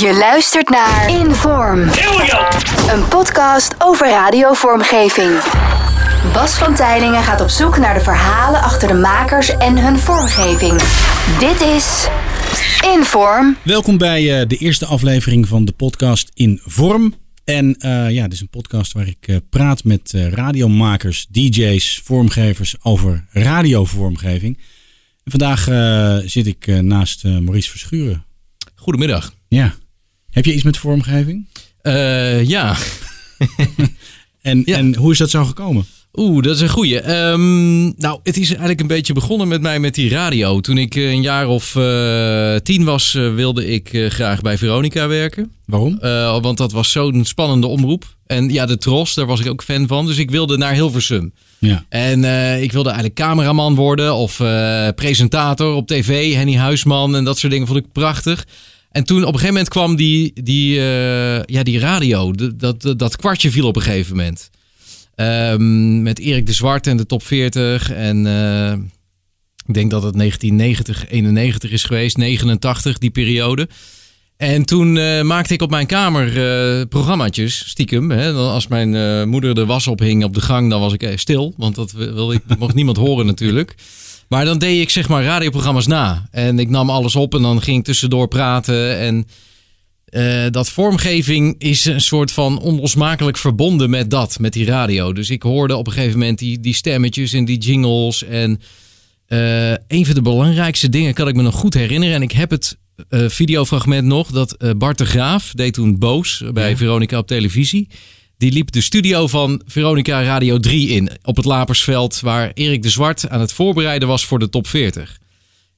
Je luistert naar Inform. Een podcast over radiovormgeving. Bas van Tijlingen gaat op zoek naar de verhalen achter de makers en hun vormgeving. Dit is Inform. Welkom bij eh, de eerste aflevering van de podcast In Vorm. En eh, ja, dit is een podcast waar ik eh, praat met eh, radiomakers, DJ's, vormgevers over radiovormgeving. En vandaag eh, zit ik naast eh, Maurice Verschuren. Goedemiddag. Ja. Heb je iets met vormgeving? Eh, ja. En, Ja. en hoe is dat zo gekomen? Oeh, dat is een goeie. Ehm, nou, het is eigenlijk een beetje begonnen met mij met die radio. Toen ik eh, een jaar of eh, tien was, wilde ik graag bij Veronica werken. Waarom? Want dat was zo'n spannende omroep. En ja, de Tros, daar was ik ook fan van. Dus ik wilde naar Hilversum. Ja. En ik wilde eigenlijk cameraman worden of presentator op tv, Henny Huisman en dat soort dingen vond ik prachtig. En toen op een gegeven moment kwam die, die, eh, ja, die radio, dat, dat, kwartje viel op een gegeven moment. Ehm, met Erik de Zwart en de top 40 en eh, ik denk dat het 1990, 91 is geweest, 89 die periode. En toen eh, maakte ik op mijn kamer eh programmaatjes, stiekem. Hè. Als mijn moeder de was ophing op de gang, dan was ik stil. Want dat wilde ik, mocht niemand horen natuurlijk. Maar dan deed ik zeg maar radioprogramma's na. En ik nam alles op en dan ging ik tussendoor praten. En eh, dat vormgeving is een soort van onlosmakelijk verbonden met dat, met die radio. Dus ik hoorde op een gegeven moment die, die stemmetjes en die jingles. En eh, een van de belangrijkste dingen kan ik me nog goed herinneren. En ik heb het eh, videofragment nog. Dat Bart de Graaf deed toen Boos bij Ja. Veronica op televisie. Die liep de studio van Veronica Radio 3 in. Op het Lapersveld. Waar Erik de Zwart aan het voorbereiden was voor de top 40.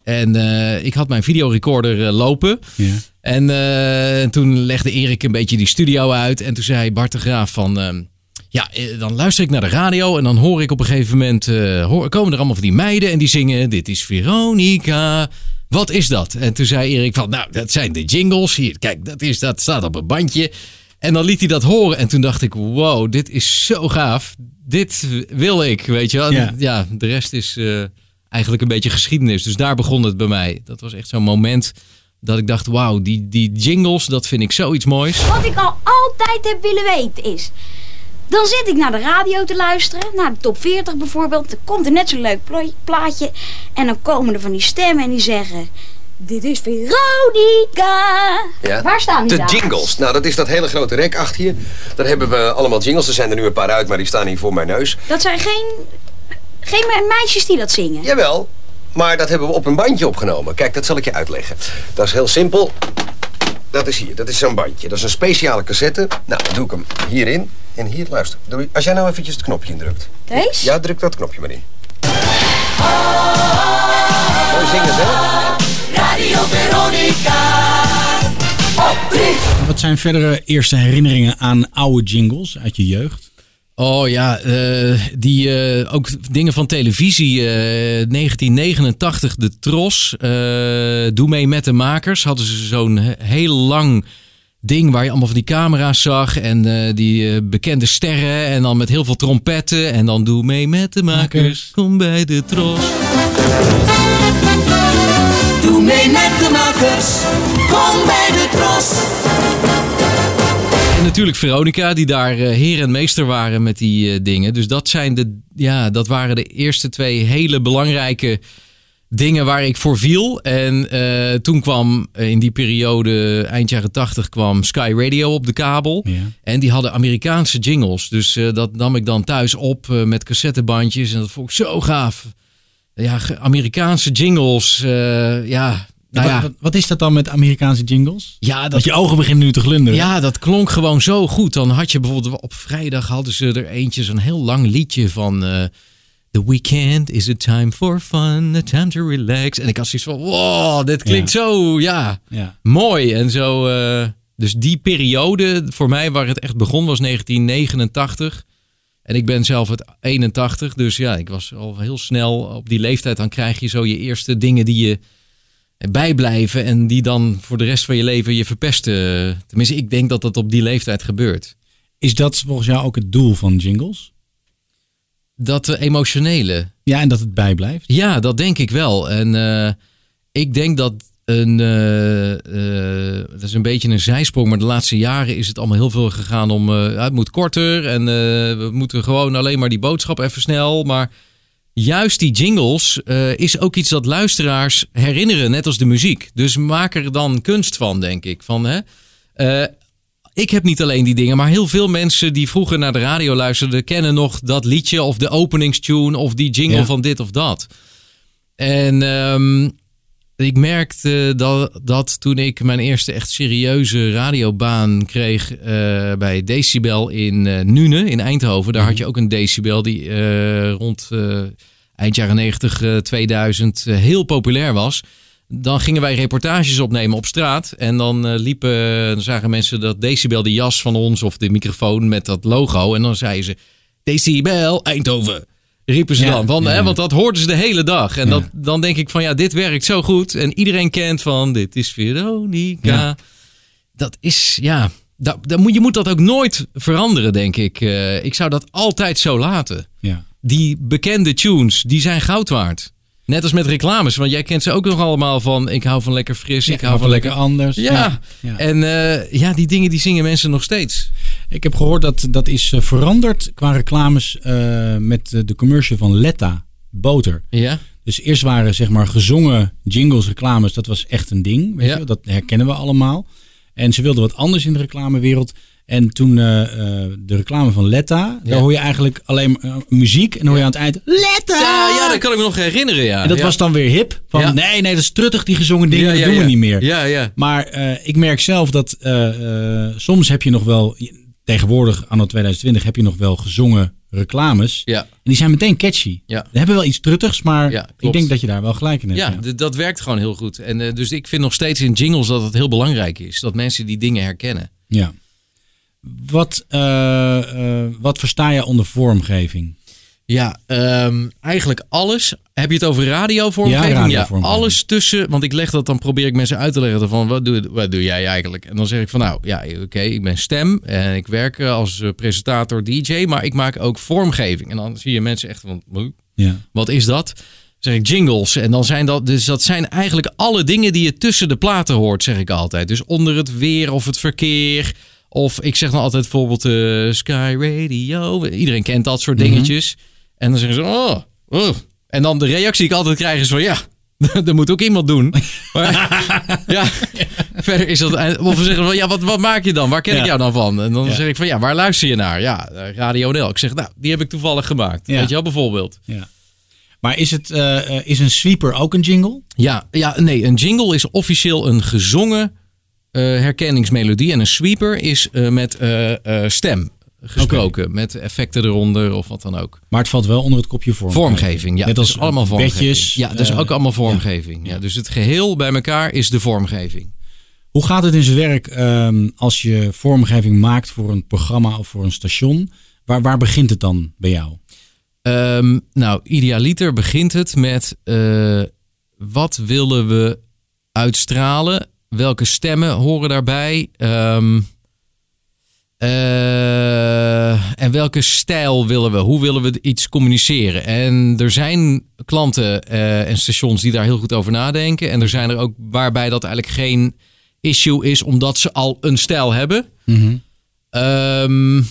En eh, ik had mijn videorecorder eh, lopen. Ja. En eh, toen legde Erik een beetje die studio uit. En toen zei Bart de Graaf van... ehm, ja, dan luister ik naar de radio en dan hoor ik op een gegeven moment... hoor, komen er allemaal van die meiden en die zingen... Dit is Veronica, wat is dat? En toen zei Erik van... Nou, dat zijn de jingles. Hier, kijk, dat, is, dat staat op een bandje. En dan liet hij dat horen. En toen dacht ik, wow, dit is zo gaaf. Dit wil ik, weet je wel. Ja. Ja, de rest is eh, eigenlijk een beetje geschiedenis. Dus daar begon het bij mij. Dat was echt zo'n moment dat ik dacht, wauw, die, die jingles, dat vind ik zoiets moois. Wat ik al altijd heb willen weten is... Dan zit ik naar de radio te luisteren, naar de top 40 bijvoorbeeld. Er komt er net zo'n leuk pla- plaatje. En dan komen er van die stemmen en die zeggen... Dit is Veronica. Ja. Waar staan die De dames? jingles. Nou, dat is dat hele grote rek achter je. Daar hebben we allemaal jingles. Er zijn er nu een paar uit, maar die staan hier voor mijn neus. Dat zijn geen, geen me- meisjes die dat zingen. Jawel, maar dat hebben we op een bandje opgenomen. Kijk, dat zal ik je uitleggen. Dat is heel simpel. Dat is hier, dat is zo'n bandje. Dat is een speciale cassette. Nou, dan doe ik hem hierin. En hier, luister. Doe, als jij nou eventjes het knopje indrukt. Deze? Ja, druk dat knopje maar in. Mooi zingen, hè? Wat zijn verdere eerste herinneringen aan oude jingles uit je jeugd? Oh ja, eh, die, eh, ook dingen van televisie. eh, 1989, de Tros. eh, Doe mee met de makers. Hadden ze zo'n he- heel lang ding waar je allemaal van die camera's zag. En eh, die eh, bekende sterren. En dan met heel veel trompetten. En dan doe mee met de makers. Kom bij de Tros. Doe mee met de makers, kom bij de tros. En natuurlijk Veronica, die daar eh, heer en meester waren met die eh, dingen. Dus dat, zijn de, ja, dat waren de eerste twee hele belangrijke dingen waar ik voor viel. En eh, toen kwam eh, in die periode, eind jaren tachtig, kwam Sky Radio op de kabel. Ja. En die hadden Amerikaanse jingles. Dus eh, dat nam ik dan thuis op met cassettebandjes. En dat vond ik zo gaaf. Ja, Amerikaanse jingles. ja, nou Wat, ja. wat, wat is dat dan met Amerikaanse jingles? Ja, Dat dat je ogen beginnen nu te glunderen. ja, dat klonk gewoon zo goed. Dan had je bijvoorbeeld op vrijdag hadden ze er eentje, zo'n heel lang liedje van The weekend is a time for fun, a time to relax. En ik had zoiets van, wow, dit klinkt zo, ja, Ja. mooi. En zo, eh, dus die periode voor mij waar het echt begon was 1989. En ik ben zelf het 81, dus ja, ik was al heel snel op die leeftijd. Dan krijg je zo je eerste dingen die je bijblijven en die dan voor de rest van je leven je verpesten. Tenminste, ik denk dat dat op die leeftijd gebeurt. Is dat volgens jou ook het doel van jingles? Dat emotionele. Ja, en dat het bijblijft? Ja, dat denk ik wel. En eh, ik denk dat. een, eh, eh, dat is een beetje een zijsprong, maar de laatste jaren is het allemaal heel veel gegaan om, het moet korter en we moeten gewoon alleen maar die boodschap even snel. Maar juist die jingles is ook iets dat luisteraars herinneren, net als de muziek. Dus maak er dan kunst van, denk ik. Van, hè? Ik heb niet alleen die dingen, maar heel veel mensen die vroeger naar de radio luisterden, kennen nog dat liedje of de openingstune of die jingle Ja. van dit of dat. En ehm, ik merkte dat, dat toen ik mijn eerste echt serieuze radiobaan kreeg eh, bij Decibel in eh Nune in Eindhoven. Daar had je ook een Decibel die eh, rond eind jaren 90, eh, 2000 eh, heel populair was. Dan gingen wij reportages opnemen op straat. En dan eh, liepen, dan zagen mensen dat Decibel, de jas van ons of de microfoon met dat logo. En dan zeiden ze, Decibel Eindhoven. Riepen ze Ja, dan. Want, ja, hè, want dat hoorden ze de hele dag. En dat, dan denk ik van ja, dit werkt zo goed. En iedereen kent van dit is Veronica. Dat is ja. Dat, dat moet, je moet dat ook nooit veranderen, denk ik. Eh, ik zou dat altijd zo laten. Ja. Die bekende tunes, die zijn goud waard. Net als met reclames, want jij kent ze ook nog allemaal van... ik hou van lekker fris, ik hou van lekker... anders. Ja, Ja. en eh, ja, die dingen die zingen mensen nog steeds. Ik heb gehoord dat dat is eh, veranderd qua reclames eh, met de commercial van Letta, boter. Ja, Dus eerst waren zeg maar gezongen jingles, reclames, dat was echt een ding. Weet Ja. je? Dat herkennen we allemaal. En ze wilden wat anders in de reclamewereld. En toen eh, eh, de reclame van Letta, Ja. daar hoor je eigenlijk alleen maar, eh, muziek. En dan hoor je aan het eind Letta! ja, ja dat kan ik me nog herinneren, ja. En dat ja. was dan weer hip. Van nee, nee, dat is truttig die gezongen dingen, dat doen we niet meer. Ja, ja. Maar ik merk zelf dat soms heb je nog wel, tegenwoordig anno 2020 heb je nog wel gezongen reclames. Ja, En die zijn meteen catchy. Ja. Die hebben wel iets truttigs, maar Ja, ik denk dat je daar wel gelijk in hebt. ja, dat werkt gewoon heel goed. En dus ik vind nog steeds in jingles dat het heel belangrijk is. Dat mensen die dingen herkennen. Ja. Wat, eh, eh, wat versta je onder vormgeving? Ja, ehm, eigenlijk alles. Heb je het over radiovormgeving? Ja, radiovormgeving. alles tussen. Want ik leg dat dan, probeer ik mensen uit te leggen van wat doe, wat doe jij eigenlijk? En dan zeg ik van nou, ja, oké, ik ben stem en ik werk eh, als presentator, DJ, maar ik maak ook vormgeving. En dan zie je mensen echt van, "Huh, Ja. wat is dat? Dan zeg ik jingles. En dan zijn dat, dus dat zijn eigenlijk alle dingen die je tussen de platen hoort, zeg ik altijd. Dus onder het weer of het verkeer. Of ik zeg dan altijd bijvoorbeeld eh, Sky Radio. Iedereen kent dat soort dingetjes. En dan zeggen ze, oh, oh. En dan de reactie die ik altijd krijg is van, ja, dat moet ook iemand doen. Maar, ja, verder is dat... Of we zeggen van, ja, wat, wat maak je dan? Waar ken ik jou dan van? En dan Ja. zeg ik van, ja, waar luister je naar? Ja, eh, Radio NL. Ik zeg, nou, die heb ik toevallig gemaakt. Ja. Weet je wel, bijvoorbeeld. ja. Maar is, het, eh, is een sweeper ook een jingle? Ja, ja, nee, een jingle is officieel een gezongen herkenningsmelodie. En een sweeper is eh, met eh, eh, stem gesproken. Met effecten eronder of wat dan ook. Maar het valt wel onder het kopje vormgeving. Vormgeving, ja. Net dat als is allemaal vormgeving. bedjes. Ja, dat is eh, ook allemaal vormgeving. Ja. dus het geheel bij elkaar is de vormgeving. Hoe gaat het in zijn werk ehm, als je vormgeving maakt voor een programma of voor een station? Waar, waar begint het dan bij jou? Ehm, nou, idealiter begint het met eh, wat willen we uitstralen? Welke stemmen horen daarbij? Ehm, eh, en welke stijl willen we? Hoe willen we iets communiceren? En er zijn klanten eh, en stations die daar heel goed over nadenken. En er zijn er ook waarbij dat eigenlijk geen issue is, omdat ze al een stijl hebben. Ehm,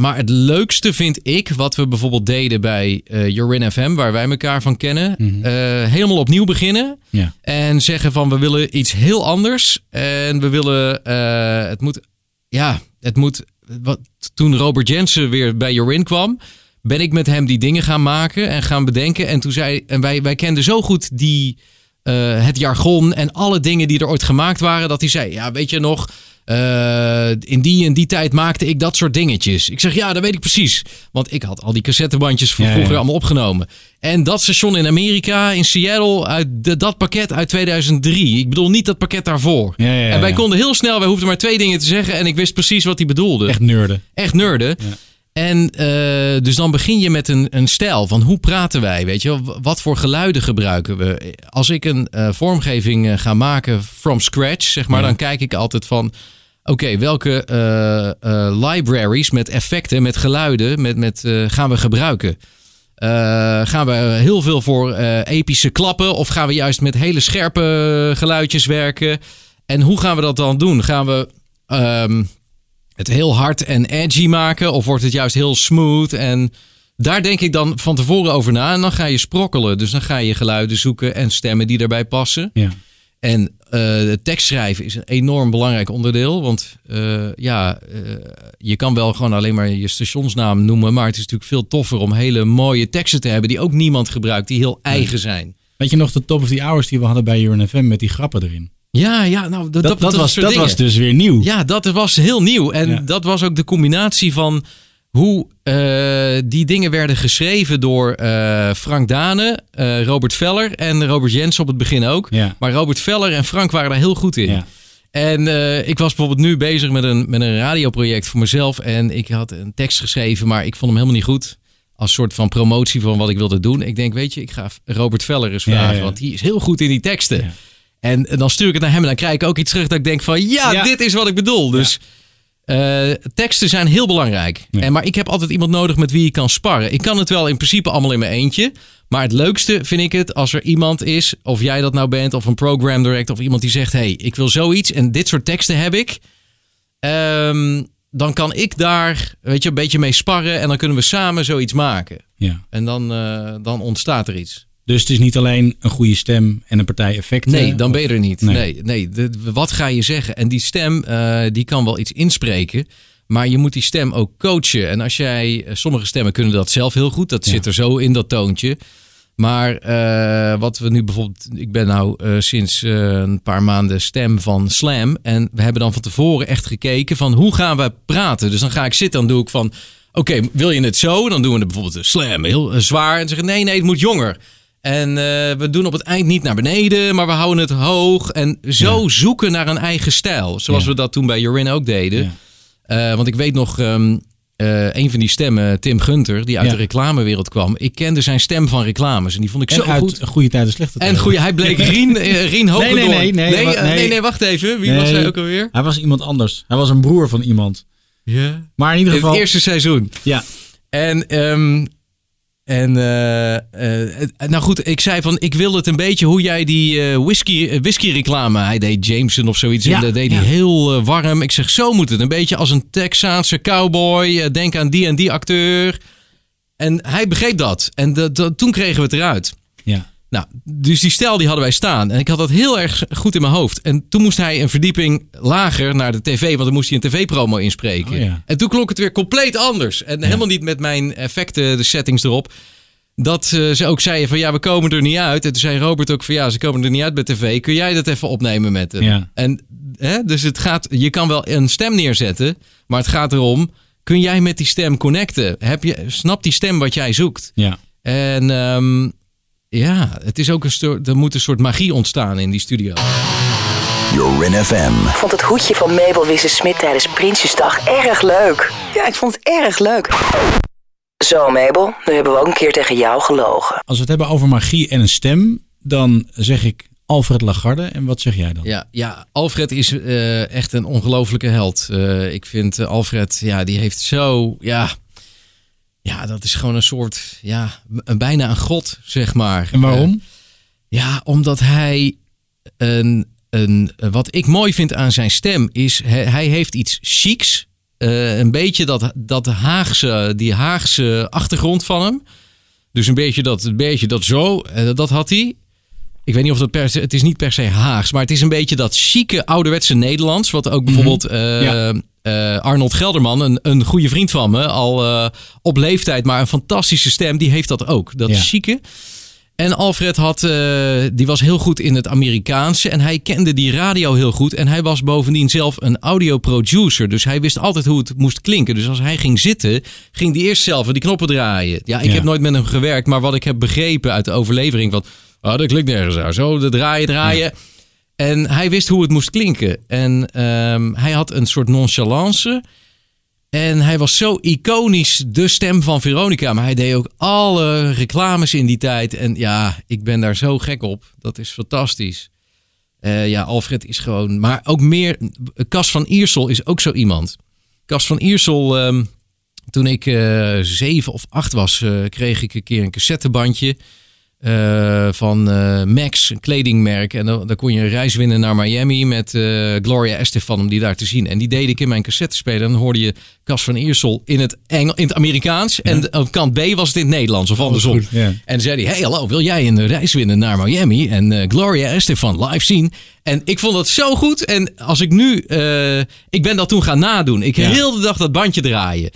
maar het leukste vind ik, wat we bijvoorbeeld deden bij eh Jorin FM, waar wij elkaar van kennen, eh, helemaal opnieuw beginnen. Ja. En zeggen van we willen iets heel anders. En we willen, eh, het moet, ja, het moet, wat, toen Robert Jensen weer bij Jorin kwam, ben ik met hem die dingen gaan maken en gaan bedenken. En toen zei, en wij, wij kenden zo goed die, het jargon en alle dingen die er ooit gemaakt waren, dat hij zei, ja, weet je nog, eh, in die en die tijd maakte ik dat soort dingetjes. Ik zeg, ja, dat weet ik precies. Want ik had al die cassettebandjes van Ja, vroeger ja. allemaal opgenomen. En dat station in Amerika, in Seattle, uit de, dat pakket uit 2003. Ik bedoel niet dat pakket daarvoor. Ja, en wij konden heel snel, wij hoefden maar twee dingen te zeggen en ik wist precies wat hij bedoelde. Echt nerden. Echt nerden. Ja. En eh, dus dan begin je met een, een stijl van hoe praten wij, weet je Wat voor geluiden gebruiken we? Als ik een eh, vormgeving ga maken from scratch, zeg maar, dan kijk ik altijd van... Oké, welke eh, eh, libraries met effecten, met geluiden, met, met, eh, gaan we gebruiken? Gaan we heel veel voor epische klappen of gaan we juist met hele scherpe geluidjes werken? En hoe gaan we dat dan doen? Gaan we ehm, het heel hard en edgy maken of wordt het juist heel smooth? En daar denk ik dan van tevoren over na en dan ga je sprokkelen. Dus dan ga je geluiden zoeken en stemmen die daarbij passen. Ja. En uh, tekstschrijven is een enorm belangrijk onderdeel. Want uh, ja, uh, je kan wel gewoon alleen maar je stationsnaam noemen. Maar het is natuurlijk veel toffer om hele mooie teksten te hebben die ook niemand gebruikt, die heel eigen zijn. Weet je nog de top of the hours die we hadden bij UNFM met die grappen erin? Ja, ja, nou, dat, dat, dat, was, dat was dus weer nieuw. Ja, dat was heel nieuw. En ja. dat was ook de combinatie van hoe uh, die dingen werden geschreven door uh, Frank Dane, uh, Robert Veller en Robert Jens op het begin ook. Ja. Maar Robert Veller en Frank waren daar heel goed in. Ja. En ik was bijvoorbeeld nu bezig met een, met een radioproject voor mezelf. En ik had een tekst geschreven, maar ik vond hem helemaal niet goed. Als soort van promotie van wat ik wilde doen. Ik denk, weet je, ik ga Robert Veller eens vragen. ja. Want die is heel goed in die teksten. En dan stuur ik het naar hem en dan krijg ik ook iets terug dat ik denk van... Ja, dit is wat ik bedoel. Dus... Uh, teksten zijn heel belangrijk. Ja. En, maar ik heb altijd iemand nodig met wie ik kan sparren. Ik kan het wel in principe allemaal in mijn eentje. Maar het leukste vind ik het als er iemand is, of jij dat nou bent, of een program director, of iemand die zegt: hey, ik wil zoiets en dit soort teksten heb ik. Um, dan kan ik daar weet je, een beetje mee sparren en dan kunnen we samen zoiets maken. Ja. En dan, uh, dan ontstaat er iets. Dus het is niet alleen een goede stem en een partij effecten? Nee, dan ben je er niet. Nee. Nee, nee. De, wat ga je zeggen? En die stem, uh, die kan wel iets inspreken. Maar je moet die stem ook coachen. En als jij, sommige stemmen kunnen dat zelf heel goed. Dat Ja. zit er zo in dat toontje. Maar uh, wat we nu bijvoorbeeld, ik ben nou uh, sinds uh, een paar maanden stem van Slam. En we hebben dan van tevoren echt gekeken van hoe gaan we praten. Dus dan ga ik zitten, dan doe ik van, oké, okay, wil je het zo? Dan doen we het bijvoorbeeld Slam, heel zwaar. En zeggen, nee, nee, het moet jonger. En uh, we doen op het eind niet naar beneden, maar we houden het hoog. En zo Ja. zoeken naar een eigen stijl. Zoals Ja. we dat toen bij Jorin ook deden. Ja. Uh, want ik weet nog, um, uh, een van die stemmen, Tim Gunter, die uit de reclamewereld kwam. Ik kende zijn stem van reclames en die vond ik En zo uit goed. goede tijden, slechte En tijden. goeie, hij bleek Rien, Rien. Nee, nee, nee, nee, nee, wa- nee, nee. nee, wacht even. Wie Nee. was hij ook alweer? Hij was iemand anders. Hij was een broer van iemand. Ja. Maar in ieder In geval... het eerste seizoen. Ja, En, um, en uh, uh, nou goed, ik zei van, ik wil het een beetje hoe jij die uh, whisky, whisky reclame, hij deed Jameson of zoiets, Ja, en dat deed ja. hij heel warm. Ik zeg, zo moet het, een beetje als een Texaanse cowboy, denk aan die en die acteur. En hij begreep dat. En de, de- toen kregen we het eruit. ja. Nou, dus die stijl die hadden wij staan. En ik had dat heel erg goed in mijn hoofd. En toen moest hij een verdieping lager naar de tv, want dan moest hij een tv-promo inspreken. Oh ja. En toen klonk het weer compleet anders. En helemaal niet met mijn effecten, de settings erop. Dat eh, ze ook zeiden van ja, we komen er niet uit. En toen zei Robert ook van ja, ze komen er niet uit bij tv. Kun jij dat even opnemen met hem? Ja. En hè, dus het gaat, je kan wel een stem neerzetten, maar het gaat erom, kun jij met die stem connecten? Heb je, snapt die stem wat jij zoekt? ja. En ehm, ja, het is ook een soort, er moet een soort magie ontstaan in die studio. Jorin FM. Ik vond het hoedje van Mabel Wisse-Smit tijdens Prinsjesdag erg leuk. Ja, ik vond het erg leuk. Zo, Mabel, nu hebben we ook een keer tegen jou gelogen. Als we het hebben over magie en een stem, dan zeg ik Alfred Lagarde. En wat zeg jij dan? Ja, ja Alfred is eh, echt een ongelofelijke held. Eh, ik vind Alfred, ja, die heeft zo, ja, ja, dat is gewoon een soort, ja, een, bijna een god, zeg maar. En waarom? Eh, ja, omdat hij een, een, wat ik mooi vind aan zijn stem is, hij, hij heeft iets chics. Eh, een beetje dat, dat Haagse, die Haagse achtergrond van hem. Dus een beetje dat, een beetje dat zo, eh, dat had hij. Ik weet niet of dat per se, het is niet per se Haags, maar het is een beetje dat chique ouderwetse Nederlands. Wat ook bijvoorbeeld Mhm. Ja. Eh, Arnold Gelderman, een, een goede vriend van me, al eh, op leeftijd, maar een fantastische stem, die heeft dat ook. Dat Ja. chique. En Alfred had, eh, die was heel goed in het Amerikaanse en hij kende die radio heel goed. En hij was bovendien zelf een audioproducer, dus hij wist altijd hoe het moest klinken. Dus als hij ging zitten, ging hij eerst zelf die knoppen draaien. Ja, ik Ja. heb nooit met hem gewerkt, maar wat ik heb begrepen uit de overlevering van, oh, dat klinkt nergens aan. Zo, de draaien, draaien. En hij wist hoe het moest klinken. En ehm, hij had een soort nonchalance. En hij was zo iconisch de stem van Veronica. Maar hij deed ook alle reclames in die tijd. En ja, ik ben daar zo gek op. Dat is fantastisch. Eh, ja, Alfred is gewoon... Maar ook meer... Cas van Iersel is ook zo iemand. Cas van Iersel... ehm, Toen ik eh, zeven of acht was, eh, kreeg ik een keer een cassettebandje eh, van eh, Max, een kledingmerk. En dan, dan kon je een reis winnen naar Miami met eh, Gloria Estefan om die daar te zien. En die deed ik in mijn cassettespeler. En dan hoorde je Cas van Eersel in het, Engel, in het Amerikaans. En op kant B was het in het Nederlands of andersom. goed, ja. En dan zei hij, hey hallo, wil jij een reis winnen naar Miami? En Gloria Estefan live zien. En ik vond dat zo goed. En als ik nu, ik ben dat toen gaan nadoen. Ik Ja. heel de dag dat bandje draaien.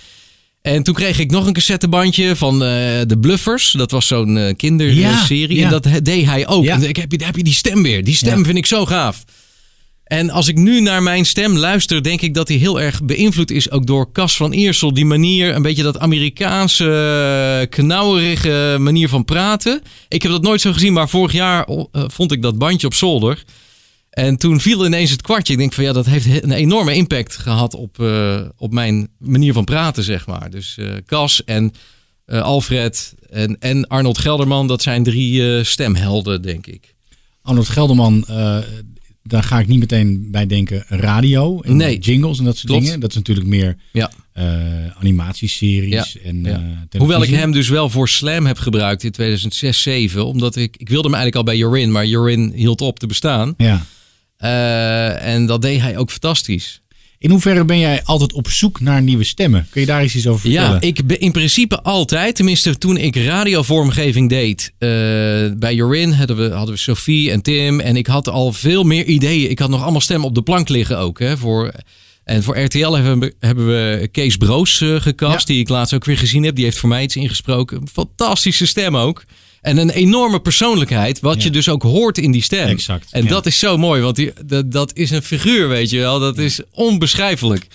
En toen kreeg ik nog een cassettebandje van eh, de Bluffers. Dat was zo'n eh, kinderserie. En dat deed hij ook. En ik heb, je- heb je die stem weer. Die stem vind ik zo gaaf. En als ik nu naar mijn stem luister, denk ik dat hij heel erg beïnvloed is ook door Cas van Eersel. Die manier, een beetje dat Amerikaanse, eh, knauwerige manier van praten. Ik heb dat nooit zo gezien, maar vorig jaar vond ik dat bandje op zolder. En toen viel ineens het kwartje. Ik denk van ja, dat heeft he- een enorme impact gehad op, eh, op mijn manier van praten, zeg maar. Dus eh Cas en eh, Alfred en, en Arnold Gelderman, dat zijn drie stemhelden, denk ik. Arnold Gelderman, daar ga ik niet meteen bij denken radio en Nee. jingles en dat soort Klopt. dingen. Dat is natuurlijk meer Ja. animatieseries Ja, en ja. Hoewel ik hem dus wel voor Slam heb gebruikt in 2006, 2007. Omdat ik, ik wilde hem eigenlijk al bij Jorin, maar Jorin hield op te bestaan. Ja. Eh, en dat deed hij ook fantastisch. In hoeverre ben jij altijd op zoek naar nieuwe stemmen? Kun je daar eens iets over vertellen? Ja, ik ben in principe altijd, tenminste toen ik radiovormgeving deed. eh, bij Jorin hadden we, hadden we Sophie en Tim. En ik had al veel meer ideeën. Ik had nog allemaal stemmen op de plank liggen ook. Hè, voor, en voor RTL hebben we, hebben we Kees Broos eh, gecast. Ja. Die ik laatst ook weer gezien heb. Die heeft voor mij iets ingesproken. Fantastische stem ook. En een enorme persoonlijkheid. Wat Ja. je dus ook hoort in die stem. Exact, En ja. dat is zo mooi. Want die, dat, dat is een figuur, weet je wel. Dat is onbeschrijfelijk.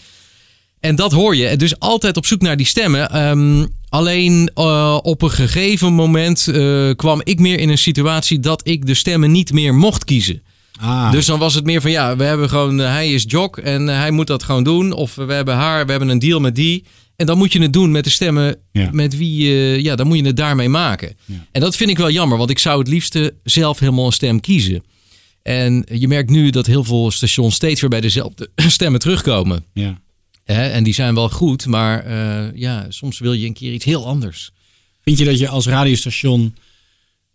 En dat hoor je. Dus altijd op zoek naar die stemmen. Ehm, alleen eh, op een gegeven moment eh, kwam ik meer in een situatie dat ik de stemmen niet meer mocht kiezen. Ah, Dus dan was het meer van ja, we hebben gewoon, eh, hij is jock en hij moet dat gewoon doen. Of we hebben haar, we hebben een deal met die. En dan moet je het doen met de stemmen Ja. met wie, eh, ja, dan moet je het daarmee maken. Ja. En dat vind ik wel jammer, want ik zou het liefste zelf helemaal een stem kiezen. En je merkt nu dat heel veel stations steeds weer bij dezelfde stemmen terugkomen. ja. Hè? En die zijn wel goed, maar eh, ja, soms wil je een keer iets heel anders. Vind je dat je als radiostation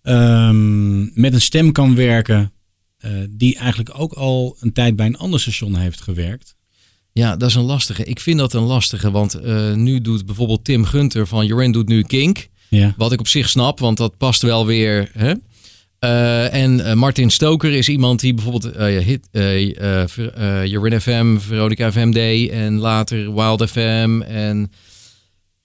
ehm, met een stem kan werken eh, die eigenlijk ook al een tijd bij een ander station heeft gewerkt? Ja, dat is een lastige. Ik vind dat een lastige, want eh, nu doet bijvoorbeeld Tim Gunter van Jorin doet nu Kink. Ja. Wat ik op zich snap, want dat past wel weer. Hè? Eh, en eh, Martin Stoker is iemand die bijvoorbeeld hit, Jorin FM, Veronica FM deed en later Wild FM. En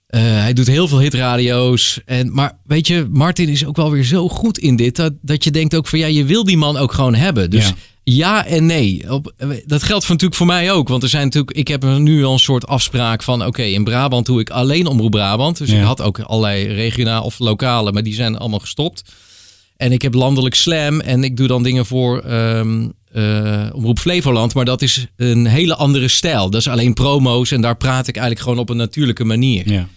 hij doet heel veel hitradio's. En, maar weet je, Martin is ook wel weer zo goed in dit dat, dat je denkt ook van ja, je wil die man ook gewoon hebben. Dus Ja. Ja, en nee. Op, dat geldt natuurlijk voor mij ook. Want er zijn natuurlijk, ik heb nu al een soort afspraak van oké, in Brabant doe ik alleen Omroep Brabant. Dus Ja. ik had ook allerlei regionaal of lokale, maar die zijn allemaal gestopt. En ik heb landelijk slam en ik doe dan dingen voor ehm eh, Omroep Flevoland. Maar dat is een hele andere stijl. Dat is alleen promo's en daar praat ik eigenlijk gewoon op een natuurlijke manier. ja.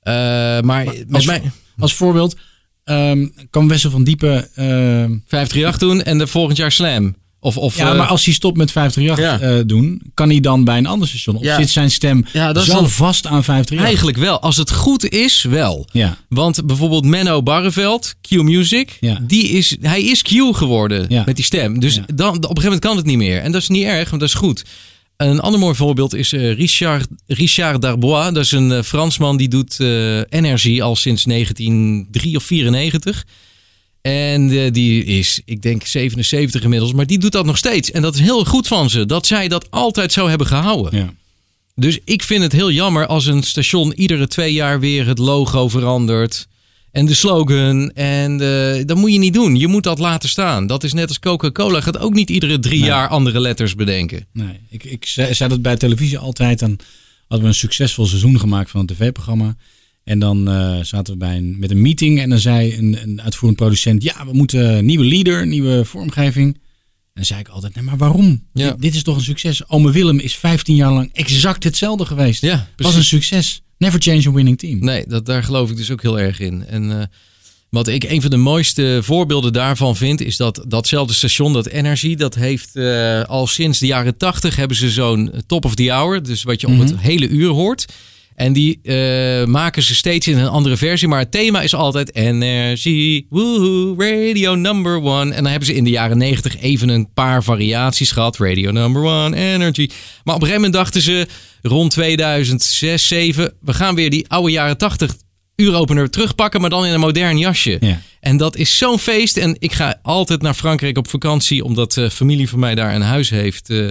Eh, maar als- mij Als voorbeeld, ehm, kan Wessel van Diepen... ehm, 538 doen en de volgend jaar slam. Of, of, ja, eh, maar als hij stopt met 538 Ja. eh, doen, kan hij dan bij een ander station? Of Ja. zit zijn stem Ja, dat zo dan- vast aan 538? Eigenlijk wel. Als het goed is, wel. Ja, Want bijvoorbeeld Menno Barreveld, Q Music, Ja. die is, hij is Q geworden Ja. met die stem. Dus dan, op een gegeven moment kan het niet meer. En dat is niet erg, want dat is goed. Een ander mooi voorbeeld is eh, Richard, Richard Darbois. Dat is een Fransman die doet eh Energy al sinds 1903 of 94. En eh, die is, ik denk, 77 inmiddels. Maar die doet dat nog steeds. En dat is heel goed van ze. Dat zij dat altijd zo hebben gehouden. ja. Dus ik vind het heel jammer als een station iedere twee jaar weer het logo verandert. En de slogan. En eh, dat moet je niet doen. Je moet dat laten staan. Dat is net als Coca-Cola. Gaat ook niet iedere drie Nee. jaar andere letters bedenken. Nee, ik, ik zei, zei dat bij televisie altijd. Dan hadden we een succesvol seizoen gemaakt van een tv-programma. En dan eh, zaten we bij een, met een meeting. En dan zei een, een uitvoerend producent: Ja, we moeten nieuwe leader, nieuwe vormgeving. En dan zei ik altijd: Nee, maar waarom? Ja. Dit, dit is toch een succes? Ome Willem is 15 jaar lang exact hetzelfde geweest. Ja, Was een succes. Never change a winning team. Nee, dat, daar geloof ik dus ook heel erg in. En eh, wat ik een van de mooiste voorbeelden daarvan vind, is dat datzelfde station, dat Energy, dat heeft eh, al sinds de jaren tachtig hebben ze zo'n top of the hour. Dus wat je op het hele uur hoort. En die eh, maken ze steeds in een andere versie. Maar het thema is altijd energie, woehoe, radio number one. En dan hebben ze in de jaren negentig even een paar variaties gehad. Radio number one, energy. Maar op een gegeven moment dachten ze rond 2006, 2007... we gaan weer die oude jaren 80 uuropener terugpakken, maar dan in een modern jasje. Ja. En dat is zo'n feest. En ik ga altijd naar Frankrijk op vakantie, omdat eh, familie van mij daar een huis heeft. eh,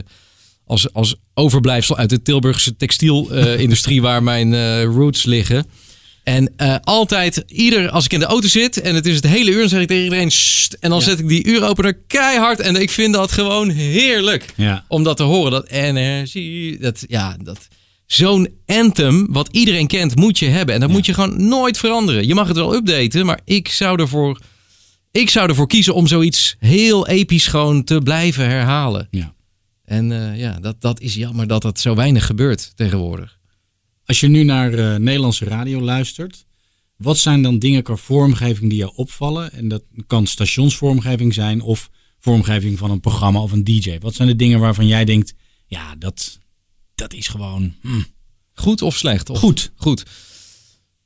als, als overblijfsel uit de Tilburgse textielindustrie, waar mijn eh, roots liggen. En eh, altijd, ieder als ik in de auto zit en het is het hele uur, dan zeg ik tegen iedereen: "Sst." En dan zet ik die uuropener keihard. En ik vind dat gewoon heerlijk Ja. om dat te horen. Dat energie, dat, ja, dat, zo'n anthem, wat iedereen kent, moet je hebben. En dat moet je gewoon nooit veranderen. Je mag het wel updaten, maar ik zou ervoor, ik zou ervoor kiezen om zoiets heel episch gewoon te blijven herhalen. Ja. En eh, ja, dat, dat is jammer dat dat zo weinig gebeurt tegenwoordig. Als je nu naar eh, Nederlandse radio luistert, wat zijn dan dingen qua vormgeving die jou opvallen? En dat kan stationsvormgeving zijn of vormgeving van een programma of een DJ. Wat zijn de dingen waarvan jij denkt, ja, dat, dat is gewoon hm, Goed of slecht? Of, goed. Goed.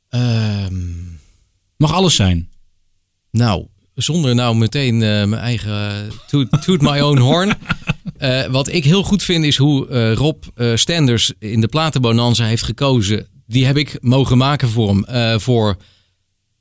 Ehm, Mag alles zijn. Nou, zonder nou meteen eh, mijn eigen toot, toot my own horn. Eh, wat ik heel goed vind is hoe eh, Rob eh, Stenders in de Platenbonanza heeft gekozen. Die heb ik mogen maken voor hem. voor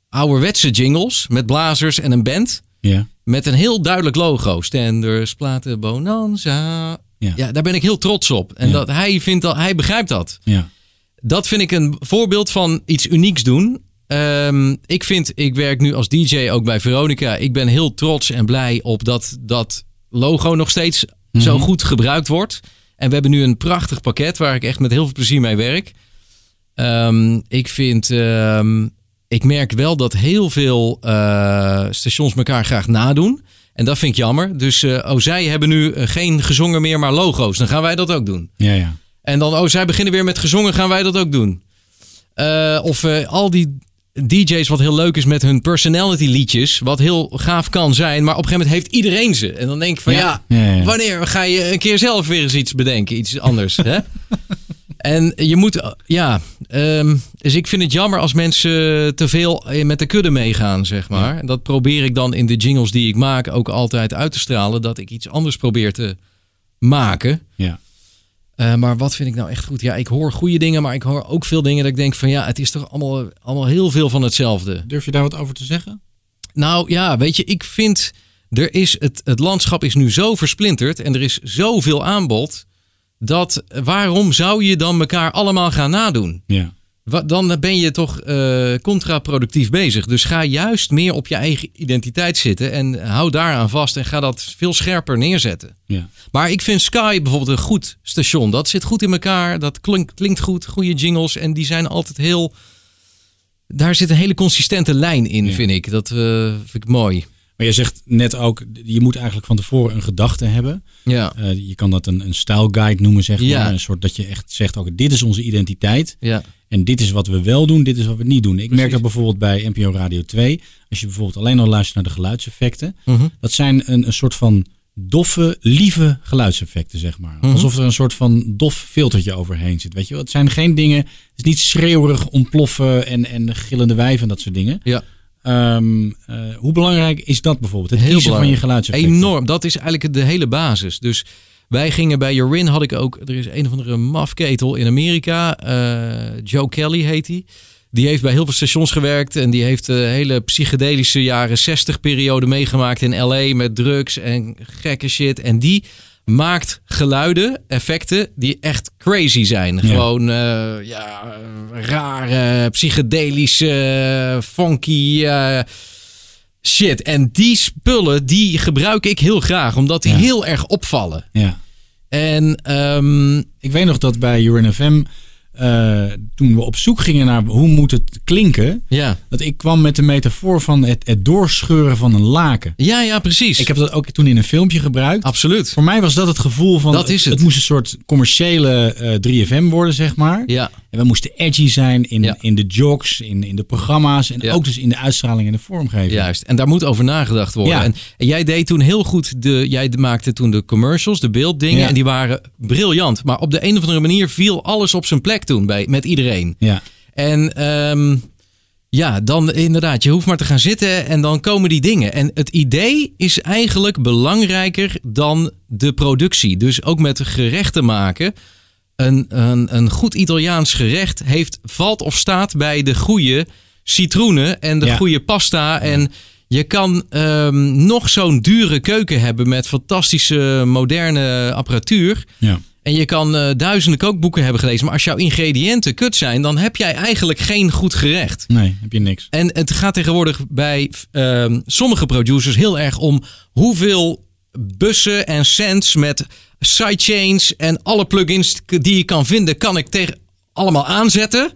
ouderwetse jingles met blazers en een band. Ja. Met een heel duidelijk logo. Stenders, Platenbonanza. Ja. Ja, daar ben ik heel trots op. En Ja. dat, hij, vindt dat, hij begrijpt dat Ja. dat vind ik een voorbeeld van iets unieks doen. Ehm, ik vind, ik werk nu als DJ ook bij Veronica. Ik ben heel trots en blij op dat dat logo nog steeds zo goed gebruikt wordt. En we hebben nu een prachtig pakket waar ik echt met heel veel plezier mee werk. Ehm, ik vind, ehm, ik merk wel dat heel veel eh, stations elkaar graag nadoen. En dat vind ik jammer. Dus eh, oh, zij hebben nu eh, geen gezongen meer, maar logo's. Dan gaan wij dat ook doen. Ja, ja. En dan, oh, zij beginnen weer met gezongen, gaan wij dat ook doen. Of al die DJ's, wat heel leuk is met hun personality liedjes, wat heel gaaf kan zijn, maar op een gegeven moment heeft iedereen ze. En dan denk ik van ja, Ja, ja, ja. wanneer ga je een keer zelf weer eens iets bedenken, iets anders, hè? En je moet, ja, ehm, dus ik vind het jammer als mensen te veel eh, met de kudde meegaan, zeg maar. En dat probeer ik dan in de jingles die ik maak ook altijd uit te stralen, dat ik iets anders probeer te maken. ja. Eh, maar wat vind ik nou echt goed? Ja, ik hoor goede dingen, maar ik hoor ook veel dingen dat ik denk van ja, het is toch allemaal, allemaal heel veel van hetzelfde. Durf je daar wat over te zeggen? Nou ja, weet je, ik vind er is het, het landschap is nu zo versplinterd en er is zoveel aanbod dat waarom zou je dan elkaar allemaal gaan nadoen? Ja. Dan ben je toch eh, contraproductief bezig. Dus ga juist meer op je eigen identiteit zitten en hou daaraan vast en ga dat veel scherper neerzetten. Ja. Maar ik vind Sky bijvoorbeeld een goed station. Dat zit goed in elkaar. Dat klinkt, klinkt goed. Goede jingles. En die zijn altijd heel. Daar zit een hele consistente lijn in, Ja. vind ik. Dat eh, vind ik mooi. Maar je zegt net ook, je moet eigenlijk van tevoren een gedachte hebben. Ja, Eh, je kan dat een, een style guide noemen, zeg maar. Ja. Een soort dat je echt zegt, ook dit is onze identiteit. ja, En dit is wat we wel doen, dit is wat we niet doen. Ik merk dat bijvoorbeeld bij NPO Radio 2. Als je bijvoorbeeld alleen al luistert naar de geluidseffecten. Mhm. Dat zijn een, een soort van doffe, lieve geluidseffecten, zeg maar. Mhm. Alsof er een soort van dof filtertje overheen zit. Weet je wel? Het zijn geen dingen, het is niet schreeuwerig ontploffen en, en gillende wijven en dat soort dingen. ja. Ehm, eh, hoe belangrijk is dat bijvoorbeeld? Het Heel kiezen van je geluidseffecten. Enorm. Dat is eigenlijk de hele basis. Dus wij gingen bij Jorin, had ik ook. Er is een of andere mafketel in Amerika. eh, Joe Kelly heet hij. Die heeft bij heel veel stations gewerkt. En die heeft de hele psychedelische jaren 60 periode meegemaakt in LA. Met drugs en gekke shit. En die maakt geluiden, effecten die echt crazy zijn. Gewoon eh, ja, rare, psychedelische, funky eh, shit. En die spullen, die gebruik ik heel graag. Omdat die Ja. heel erg opvallen. Ja. En ehm, Ik weet nog dat bij Urin FM, eh, toen we op zoek gingen naar hoe moet het klinken, ja. dat ik kwam met de metafoor van het, het doorscheuren van een laken. ja, ja, precies. Ik heb dat ook toen in een filmpje gebruikt. Absoluut. Voor mij was dat het gevoel van, Dat is het. het moest een soort commerciële eh, 3FM worden, zeg maar. Ja, En we moesten edgy zijn in, Ja. in de jogs, in, in de programma's en Ja. ook dus in de uitstraling en de vormgeving. Juist, en daar moet over nagedacht worden. Ja. En, en jij deed toen heel goed, de, jij maakte toen de commercials, de beelddingen, en die waren briljant. Maar op de een of andere manier viel alles op zijn plek toen bij, met iedereen. Ja. En ehm, ja, dan inderdaad, je hoeft maar te gaan zitten en dan komen die dingen. En het idee is eigenlijk belangrijker dan de productie. Dus ook met gerechten maken. Een, een, een goed Italiaans gerecht heeft, valt of staat bij de goede citroenen en de Ja. goede pasta. En je kan ehm, nog zo'n dure keuken hebben met fantastische moderne apparatuur. Ja. En je kan eh, duizenden kookboeken hebben gelezen. Maar als jouw ingrediënten kut zijn, dan heb jij eigenlijk geen goed gerecht. Nee, heb je niks. En het gaat tegenwoordig bij ehm, sommige producers heel erg om hoeveel bussen en cents met sidechains en alle plugins die je kan vinden, kan ik tegen allemaal aanzetten.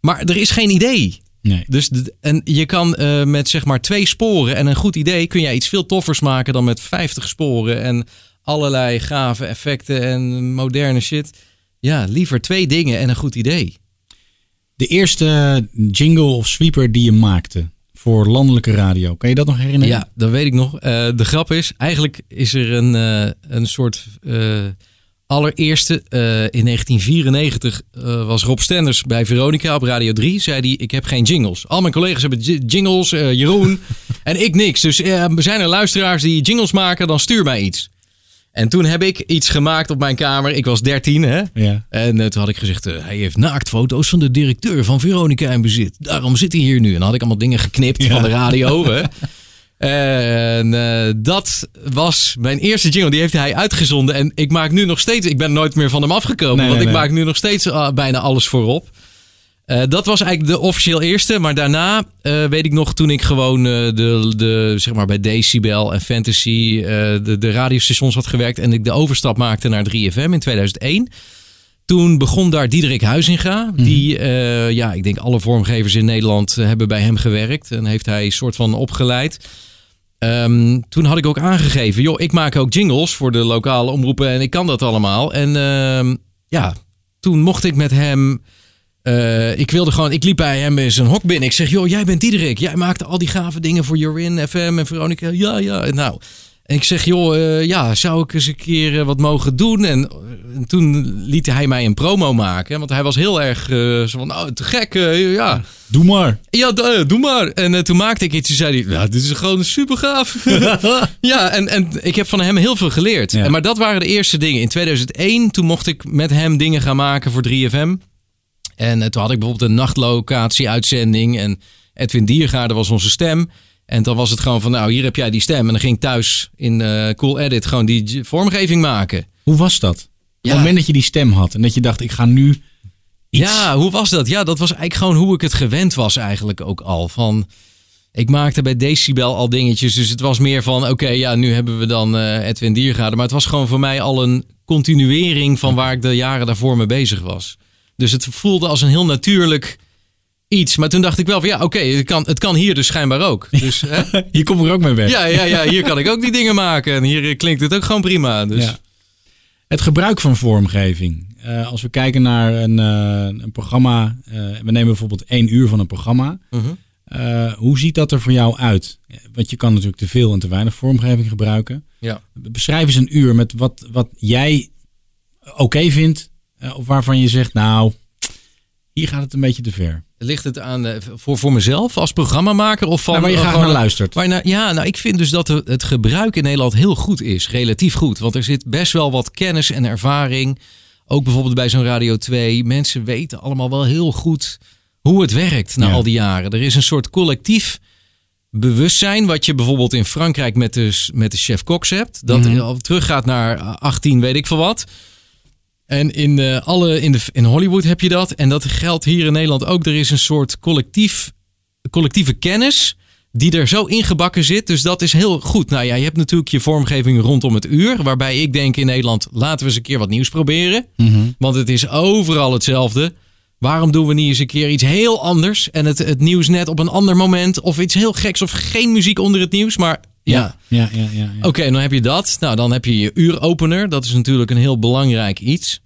Maar er is geen idee. Nee. Dus en je kan eh, met zeg maar twee sporen en een goed idee kun jij iets veel toffers maken dan met 50 sporen en allerlei gave effecten en moderne shit. Ja, liever twee dingen en een goed idee. De eerste jingle of sweeper die je maakte voor landelijke radio. Kan je dat nog herinneren? Ja, dat weet ik nog. Eh, de grap is, eigenlijk is er een, eh, een soort eh, allereerste. in 1994 eh, was Rob Stenders bij Veronica op Radio 3. Zei hij, ik heb geen jingles. Al mijn collega's hebben jingles, Jeroen en ik niks. Dus zijn er luisteraars die jingles maken, dan stuur mij iets. En toen heb ik iets gemaakt op mijn kamer. Ik was 13, hè? Ja. En eh, toen had ik gezegd, eh, hij heeft naaktfoto's van de directeur van Veronica in bezit. Daarom zit hij hier nu. En dan had ik allemaal dingen geknipt van de radio. Hè. En eh, dat was mijn eerste jingle. Die heeft hij uitgezonden. En ik maak nu nog steeds... Ik ben nooit meer van hem afgekomen. Nee, want nee, ik nee. maak nu nog steeds bijna alles voorop. Eh, dat was eigenlijk de officieel eerste. Maar daarna eh, weet ik nog toen ik gewoon eh, de, de, zeg maar bij Decibel en Fantasy de, de radiostations had gewerkt. En ik de overstap maakte naar 3FM in 2001. Toen begon daar Diederik Huizinga. Die, eh, ja, ik denk alle vormgevers in Nederland hebben bij hem gewerkt. En heeft hij soort van opgeleid. Ehm, toen had ik ook aangegeven, joh, ik maak ook jingles voor de lokale omroepen en ik kan dat allemaal. En ehm, ja, toen mocht ik met hem. Eh, ik wilde gewoon, ik liep bij hem in zijn hok binnen. Ik zeg, joh, jij bent Diederik. Jij maakte al die gave dingen voor Jorin, FM en Veronica. Ja, ja. En nou, en ik zeg, joh, eh, ja, zou ik eens een keer eh, wat mogen doen? En, en toen liet hij mij een promo maken. Want hij was heel erg zo van, oh, te gek, ja. Doe maar. Ja, doe maar. En toen maakte ik iets. Toen zei hij, ja, dit is gewoon super gaaf. ja, en, en ik heb van hem heel veel geleerd. Ja. En, maar dat waren de eerste dingen. In 2001, toen mocht ik met hem dingen gaan maken voor 3FM. En eh, toen had ik bijvoorbeeld een nachtlocatie-uitzending. En Edwin Diergaarde was onze stem. En dan was het gewoon van, nou, hier heb jij die stem. En dan ging ik thuis in eh, Cool Edit gewoon die vormgeving maken. Hoe was dat? Op Ja. het moment dat je die stem had en dat je dacht, ik ga nu iets... Ja, hoe was dat? Ja, dat was eigenlijk gewoon hoe ik het gewend was eigenlijk ook al. Van, ik maakte bij Decibel al dingetjes. Dus het was meer van, oké, ja, nu hebben we dan eh, Edwin Diergaarde. Maar het was gewoon voor mij al een continuering van waar ik de jaren daarvoor mee bezig was. Dus het voelde als een heel natuurlijk iets. Maar toen dacht ik wel van, ja, oké, het, kan, het kan hier dus schijnbaar ook. Dus, hè? Hier kom ik ook mee weg. ja, ja, ja, hier kan ik ook die dingen maken. En hier klinkt het ook gewoon prima. Dus. Ja. Het gebruik van vormgeving. Eh, als we kijken naar een, eh, een programma, eh, we nemen bijvoorbeeld één uur van een programma. Mhm. Hoe ziet dat er voor jou uit? Want je kan natuurlijk te veel en te weinig vormgeving gebruiken. Ja. Beschrijf eens een uur met wat, wat jij oké vindt. Eh, of waarvan je zegt, nou, hier gaat het een beetje te ver. Ligt het aan eh, voor, voor mezelf als programmamaker of van Nou, waar je eh, graag gewoon- naar luistert. Waar naar- ja, nou, ik vind dus dat het gebruik in Nederland heel goed is. Relatief goed. Want er zit best wel wat kennis en ervaring. Ook bijvoorbeeld bij zo'n Radio 2. Mensen weten allemaal wel heel goed hoe het werkt na Ja. al die jaren. Er is een soort collectief bewustzijn. Wat je bijvoorbeeld in Frankrijk met de, met de chef Cox hebt. Dat Mhm. teruggaat naar 18 weet ik veel wat. En in, eh, alle, in, de, in Hollywood heb je dat. En dat geldt hier in Nederland ook. Er is een soort collectief, collectieve kennis die er zo ingebakken zit. Dus dat is heel goed. Nou ja, je hebt natuurlijk je vormgeving rondom het uur. Waarbij ik denk in Nederland, laten we eens een keer wat nieuws proberen. Want het is overal hetzelfde. Waarom doen we niet eens een keer iets heel anders? En het, het nieuws net op een ander moment. Of iets heel geks of geen muziek onder het nieuws. Maar ja, ja, ja. ja, ja. Oké, dan heb je dat. Nou, dan heb je je uuropener. Dat is natuurlijk een heel belangrijk iets.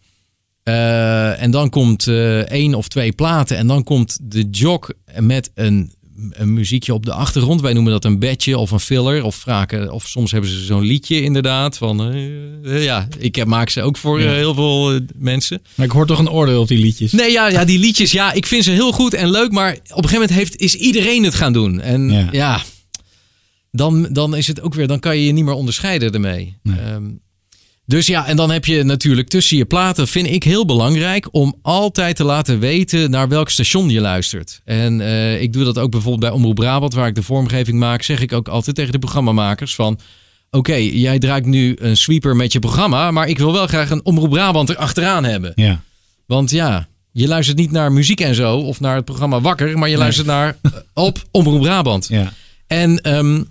Eh, en dan komt eh, één of twee platen. En dan komt de jog met een, een muziekje op de achtergrond. Wij noemen dat een bedje of een filler. Of, vragen, of soms hebben ze zo'n liedje inderdaad. Van, eh, ja, ik maak ze ook voor Ja. heel veel mensen. Maar ik hoor toch een oordeel op die liedjes. Nee, ja, ja, die liedjes, ja, ik vind ze heel goed en leuk. Maar op een gegeven moment heeft, is iedereen het gaan doen. En Ja. ja, dan, dan is het ook weer, dan kan je je niet meer onderscheiden ermee. Nee. Ehm, dus ja, en dan heb je natuurlijk tussen je platen, vind ik heel belangrijk om altijd te laten weten naar welk station je luistert. En eh, ik doe dat ook bijvoorbeeld bij Omroep Brabant, waar ik de vormgeving maak, zeg ik ook altijd tegen de programmamakers van... Oké, jij draait nu een sweeper met je programma, maar ik wil wel graag een Omroep Brabant erachteraan hebben. Ja. Want ja, je luistert niet naar muziek en zo, of naar het programma Wakker, maar je luistert naar eh, op Omroep Brabant. Ja. En ehm,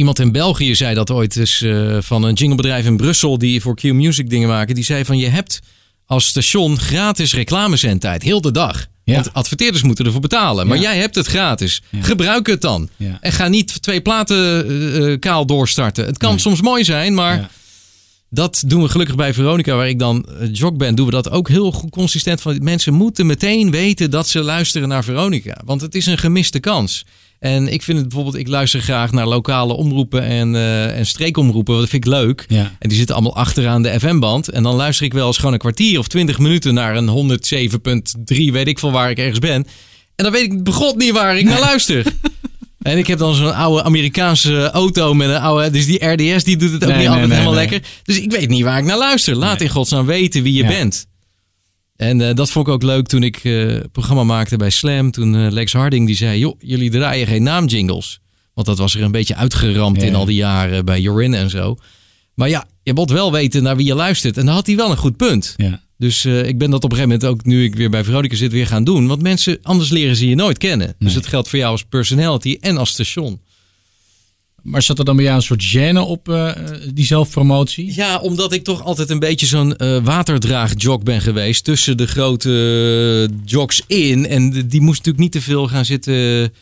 iemand in België zei dat ooit eens eh, van een jinglebedrijf in Brussel die voor Q Music dingen maken. Die zei van je hebt als station gratis reclamezendtijd, heel de dag. Ja. Want adverteerders moeten ervoor betalen. Maar Ja. jij hebt het gratis. Ja. Gebruik het dan. En ga niet twee platen eh, eh, kaal doorstarten. Het kan Nee. soms mooi zijn, maar dat doen we gelukkig bij Veronica, waar ik dan jog ben. Doen we dat ook heel goed consistent. Van mensen moeten meteen weten dat ze luisteren naar Veronica. Want het is een gemiste kans. En ik vind het bijvoorbeeld, ik luister graag naar lokale omroepen en, eh, en streekomroepen. Dat vind ik leuk. Ja. En die zitten allemaal achteraan de FM-band. En dan luister ik wel eens gewoon een kwartier of twintig minuten naar een 107.3, weet ik veel waar ik ergens ben. En dan weet ik begot niet waar ik naar luister. En ik heb dan zo'n oude Amerikaanse auto met een oude... Dus die RDS die doet het ook Nee, niet nee, altijd helemaal lekker. Dus ik weet niet waar ik naar luister. Laat in godsnaam weten wie je Ja. bent. En eh, dat vond ik ook leuk toen ik het programma maakte bij Slam. Toen eh, Lex Harding die zei... joh, jullie draaien geen naamjingles. Want dat was er een beetje uitgeramd Ja. in al die jaren bij Jorin en zo. Maar ja, je moet wel weten naar wie je luistert. En dan had hij wel een goed punt. Ja. Dus ik ben dat op een gegeven moment ook, nu ik weer bij Veronica zit, weer gaan doen. Want mensen, anders leren ze je nooit kennen. Dus dat geldt voor jou als personality en als station. Maar zat er dan bij jou een soort gêne op eh, die zelfpromotie? Ja, omdat ik toch altijd een beetje zo'n eh waterdraagjog ben geweest. Tussen de grote eh, jogs in. En die moest natuurlijk niet te veel gaan zitten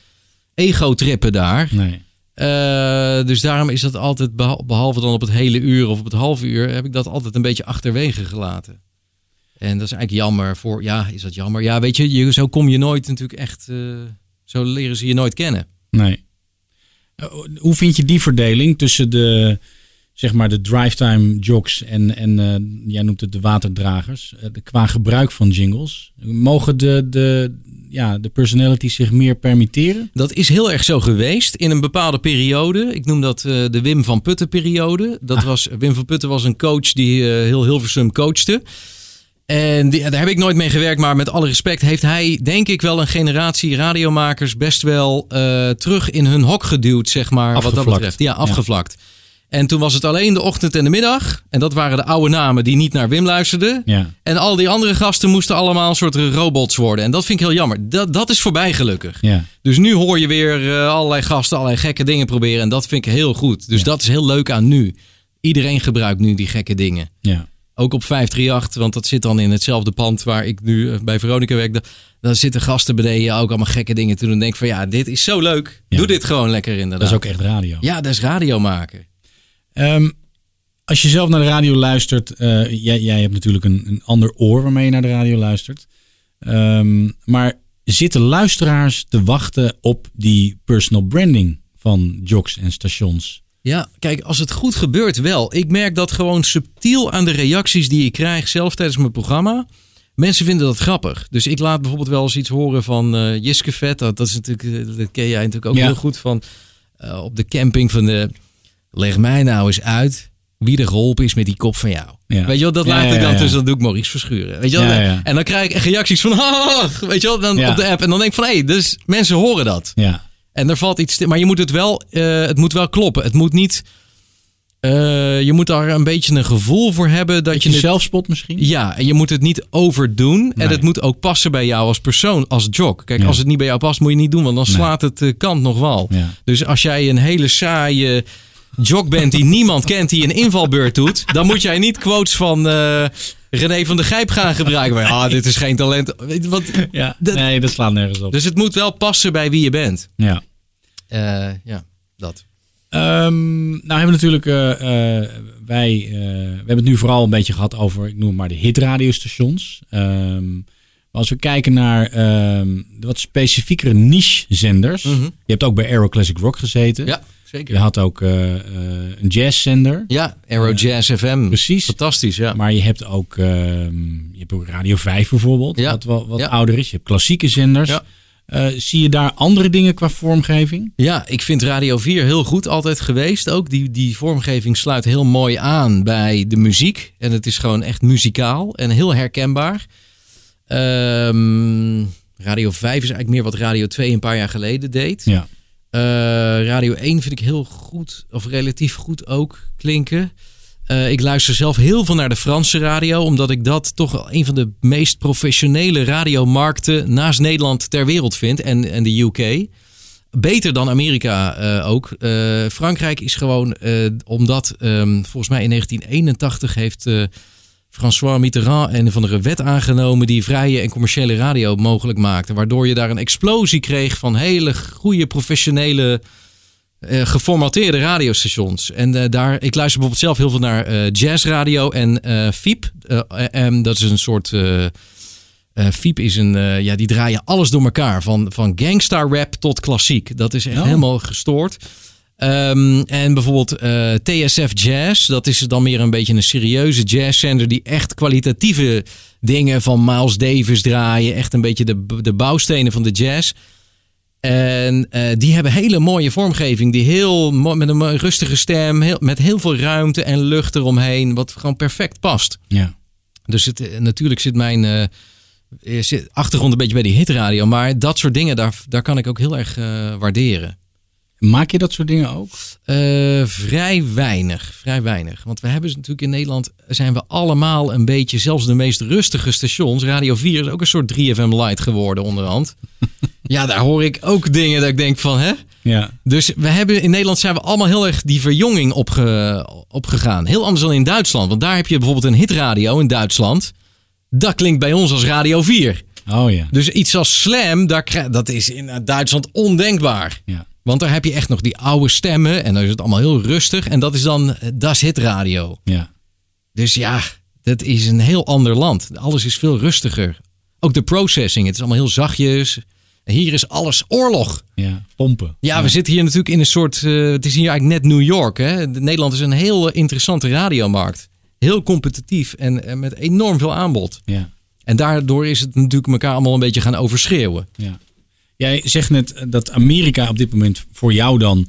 ego-trippen daar. Nee. Eh, dus daarom is dat altijd, beha- behalve dan op het hele uur of op het halve uur, heb ik dat altijd een beetje achterwege gelaten. En dat is eigenlijk jammer voor, ja, is dat jammer? Ja, weet je, je zo kom je nooit natuurlijk echt, eh, zo leren ze je nooit kennen. Nee. Eh, Hoe vind je die verdeling tussen de, zeg maar, de drivetime jogs en, en eh, jij noemt het de waterdragers, eh, de- qua gebruik van jingles? Mogen de, de, ja, de personalities zich meer permitteren? Dat is heel erg zo geweest in een bepaalde periode. Ik noem dat de Wim van Putten periode. Dat was, Wim van Putten was een coach die heel Hilversum coachte. En die, daar heb ik nooit mee gewerkt, maar met alle respect heeft hij, denk ik, wel een generatie radiomakers best wel eh, terug in hun hok geduwd, zeg maar. Wat dat betreft. Ja, afgevlakt. En toen was het alleen de ochtend en de middag. En dat waren de oude namen die niet naar Wim luisterden. Ja. En al die andere gasten moesten allemaal een soort robots worden. En dat vind ik heel jammer. Dat, dat is voorbij gelukkig. Ja. Dus nu hoor je weer eh, allerlei gasten allerlei gekke dingen proberen. En dat vind ik heel goed. Dus dat is heel leuk aan nu. Iedereen gebruikt nu die gekke dingen. Ja. Ook op 538, want dat zit dan in hetzelfde pand waar ik nu eh, bij Veronica werk. Da- Dan zitten gasten beneden ook allemaal gekke dingen te doen. En denk van ja, dit is zo leuk. Ja. Doe dit gewoon lekker inderdaad. Dat is ook echt radio. Ja, dat is radio maken. Ehm, als je zelf naar de radio luistert, eh, jij, jij hebt natuurlijk een, een ander oor waarmee je naar de radio luistert. Ehm, maar zitten luisteraars te wachten op die personal branding van jocks en stations? Ja, kijk, als het goed gebeurt wel. Ik merk dat gewoon subtiel aan de reacties die ik krijg, zelf tijdens mijn programma. Mensen vinden dat grappig. Dus ik laat bijvoorbeeld wel eens iets horen van eh Jiske Vet. Dat, dat, is natuurlijk, eh, dat ken jij natuurlijk ook Ja. heel goed van eh, op de camping van de... Leg mij nou eens uit wie er geholpen is met die kop van jou. Ja. Weet je wel, dat laat ja, ik dan tussen, dat doe ik Maurice Verschuren. Weet je wel? En dan krijg ik echt reacties van, "Ah," weet je wel, dan op de app. En dan denk ik van, hé, hey, dus mensen horen dat. Ja, En er valt iets. te- Maar je moet het wel. eh, het moet wel kloppen. Het moet niet. eh, je moet daar een beetje een gevoel voor hebben dat je je het. zelfspot misschien? Ja, en je moet het niet overdoen. En het moet ook passen bij jou als persoon, als jog. Kijk, Ja. als het niet bij jou past, moet je niet doen, want dan Nee. slaat het de kant nog wel. Ja. Dus als jij een hele saaie jog bent die niemand kent, die een invalbeurt doet, dan moet jij niet quotes van eh, René van der Gijp gaan gebruiken. Maar, ah, dit is geen talent. Wat? Ja, Dat- nee, dat slaat nergens op. Dus het moet wel passen bij wie je bent. ja. Eh, ja, dat. Ehm, nou hebben we natuurlijk, eh, eh, wij, we hebben het nu vooral een beetje gehad over, ik noem maar de hitradiostations. Ehm, maar als we kijken naar ehm, de wat specifiekere niche-zenders. Mhm. Je hebt ook bij Aero Classic Rock gezeten. Ja, zeker. Je had ook een jazzzender. Ja, Aero Jazz FM. Precies. Fantastisch, ja. Maar je hebt ook, je hebt ook Radio 5 bijvoorbeeld, Ja. wat, wat, wat Ja. ouder is. Je hebt klassieke zenders. Ja. Eh, zie je daar andere dingen qua vormgeving? Ja, ik vind Radio 4 heel goed altijd geweest ook. Die, die vormgeving sluit heel mooi aan bij de muziek. En het is gewoon echt muzikaal en heel herkenbaar. Ehm, Radio 5 is eigenlijk meer wat Radio 2 een paar jaar geleden deed. Ja. Eh, Radio 1 vind ik heel goed, of relatief goed ook klinken. Eh, ik luister zelf heel veel naar de Franse radio, omdat ik dat toch een van de meest professionele radiomarkten naast Nederland ter wereld vind en, en de UK. Beter dan Amerika eh, ook. Eh, Frankrijk is gewoon, omdat ehm, volgens mij in 1981 heeft François Mitterrand een of andere wet aangenomen die vrije en commerciële radio mogelijk maakte. Waardoor je daar een explosie kreeg van hele goede professionele eh, geformateerde radiostations. En eh, daar, ik luister bijvoorbeeld zelf heel veel naar eh, jazzradio en FIEP. En dat is een soort. FIEP is een. ja, die draaien alles door elkaar. Van, van gangsta rap tot klassiek. Dat is echt Oh. helemaal gestoord. Ehm, en bijvoorbeeld TSF Jazz. Dat is dan meer een beetje een serieuze jazzzender. Die echt kwalitatieve dingen van Miles Davis draaien. Echt een beetje de, de bouwstenen van de jazz. En eh, die hebben hele mooie vormgeving. Die heel met een rustige stem. Heel, met heel veel ruimte en lucht eromheen. Wat gewoon perfect past. Ja. Dus het, eh, natuurlijk zit mijn eh, zit achtergrond een beetje bij die hitradio. Maar dat soort dingen, daar, daar kan ik ook heel erg waarderen. Maak je dat soort dingen ook? Eh, vrij weinig, vrij weinig. Want we hebben ze natuurlijk in Nederland, zijn we allemaal een beetje, zelfs de meest rustige stations. Radio 4 is ook een soort 3FM light geworden onderhand. ja, daar hoor ik ook dingen dat ik denk van, hè? Ja. Dus we hebben in Nederland zijn we allemaal heel erg die verjonging opge, opgegaan. Heel anders dan in Duitsland. Want daar heb je bijvoorbeeld een hitradio in Duitsland. Dat klinkt bij ons als Radio 4. Oh ja. Dus iets als Slam, daar, dat is in Duitsland ondenkbaar. Ja. Want daar heb je echt nog die oude stemmen. En dan is het allemaal heel rustig. En dat is dan eh, Das Hit Radio. Ja. Dus ja, dat is een heel ander land. Alles is veel rustiger. Ook de processing. Het is allemaal heel zachtjes. En hier is alles oorlog. Ja. Pompen. Ja, we zitten hier natuurlijk in een soort. eh, het is hier eigenlijk net New York. Hè? De- Nederland is een heel eh, interessante radiomarkt. Heel competitief en, en met enorm veel aanbod. Ja. En daardoor is het natuurlijk elkaar allemaal een beetje gaan overschreeuwen. Ja. Jij zegt net dat Amerika op dit moment voor jou dan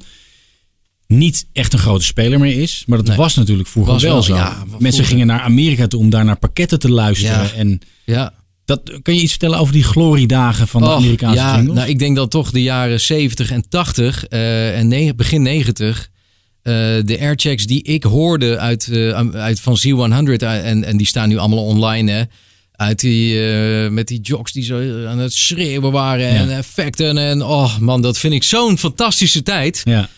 niet echt een grote speler meer is. Maar dat Nee. was natuurlijk vroeger Was wel, wel, zo. ja, Mensen vroeger. gingen naar Amerika toe om daar naar pakketten te luisteren. Ja. En Ja. dat, kan je iets vertellen over die gloriedagen van de Och, Amerikaanse ja, jingles? nou, ik denk dat toch de jaren 70 en 80 eh, en begin 90. eh, de airchecks die ik hoorde uit, eh, uit van Z100 uit- en, en die staan nu allemaal online hè. Uit die, eh, met die jocks die zo aan het schreeuwen waren en effecten. En oh man, dat vind ik zo'n fantastische tijd. ja.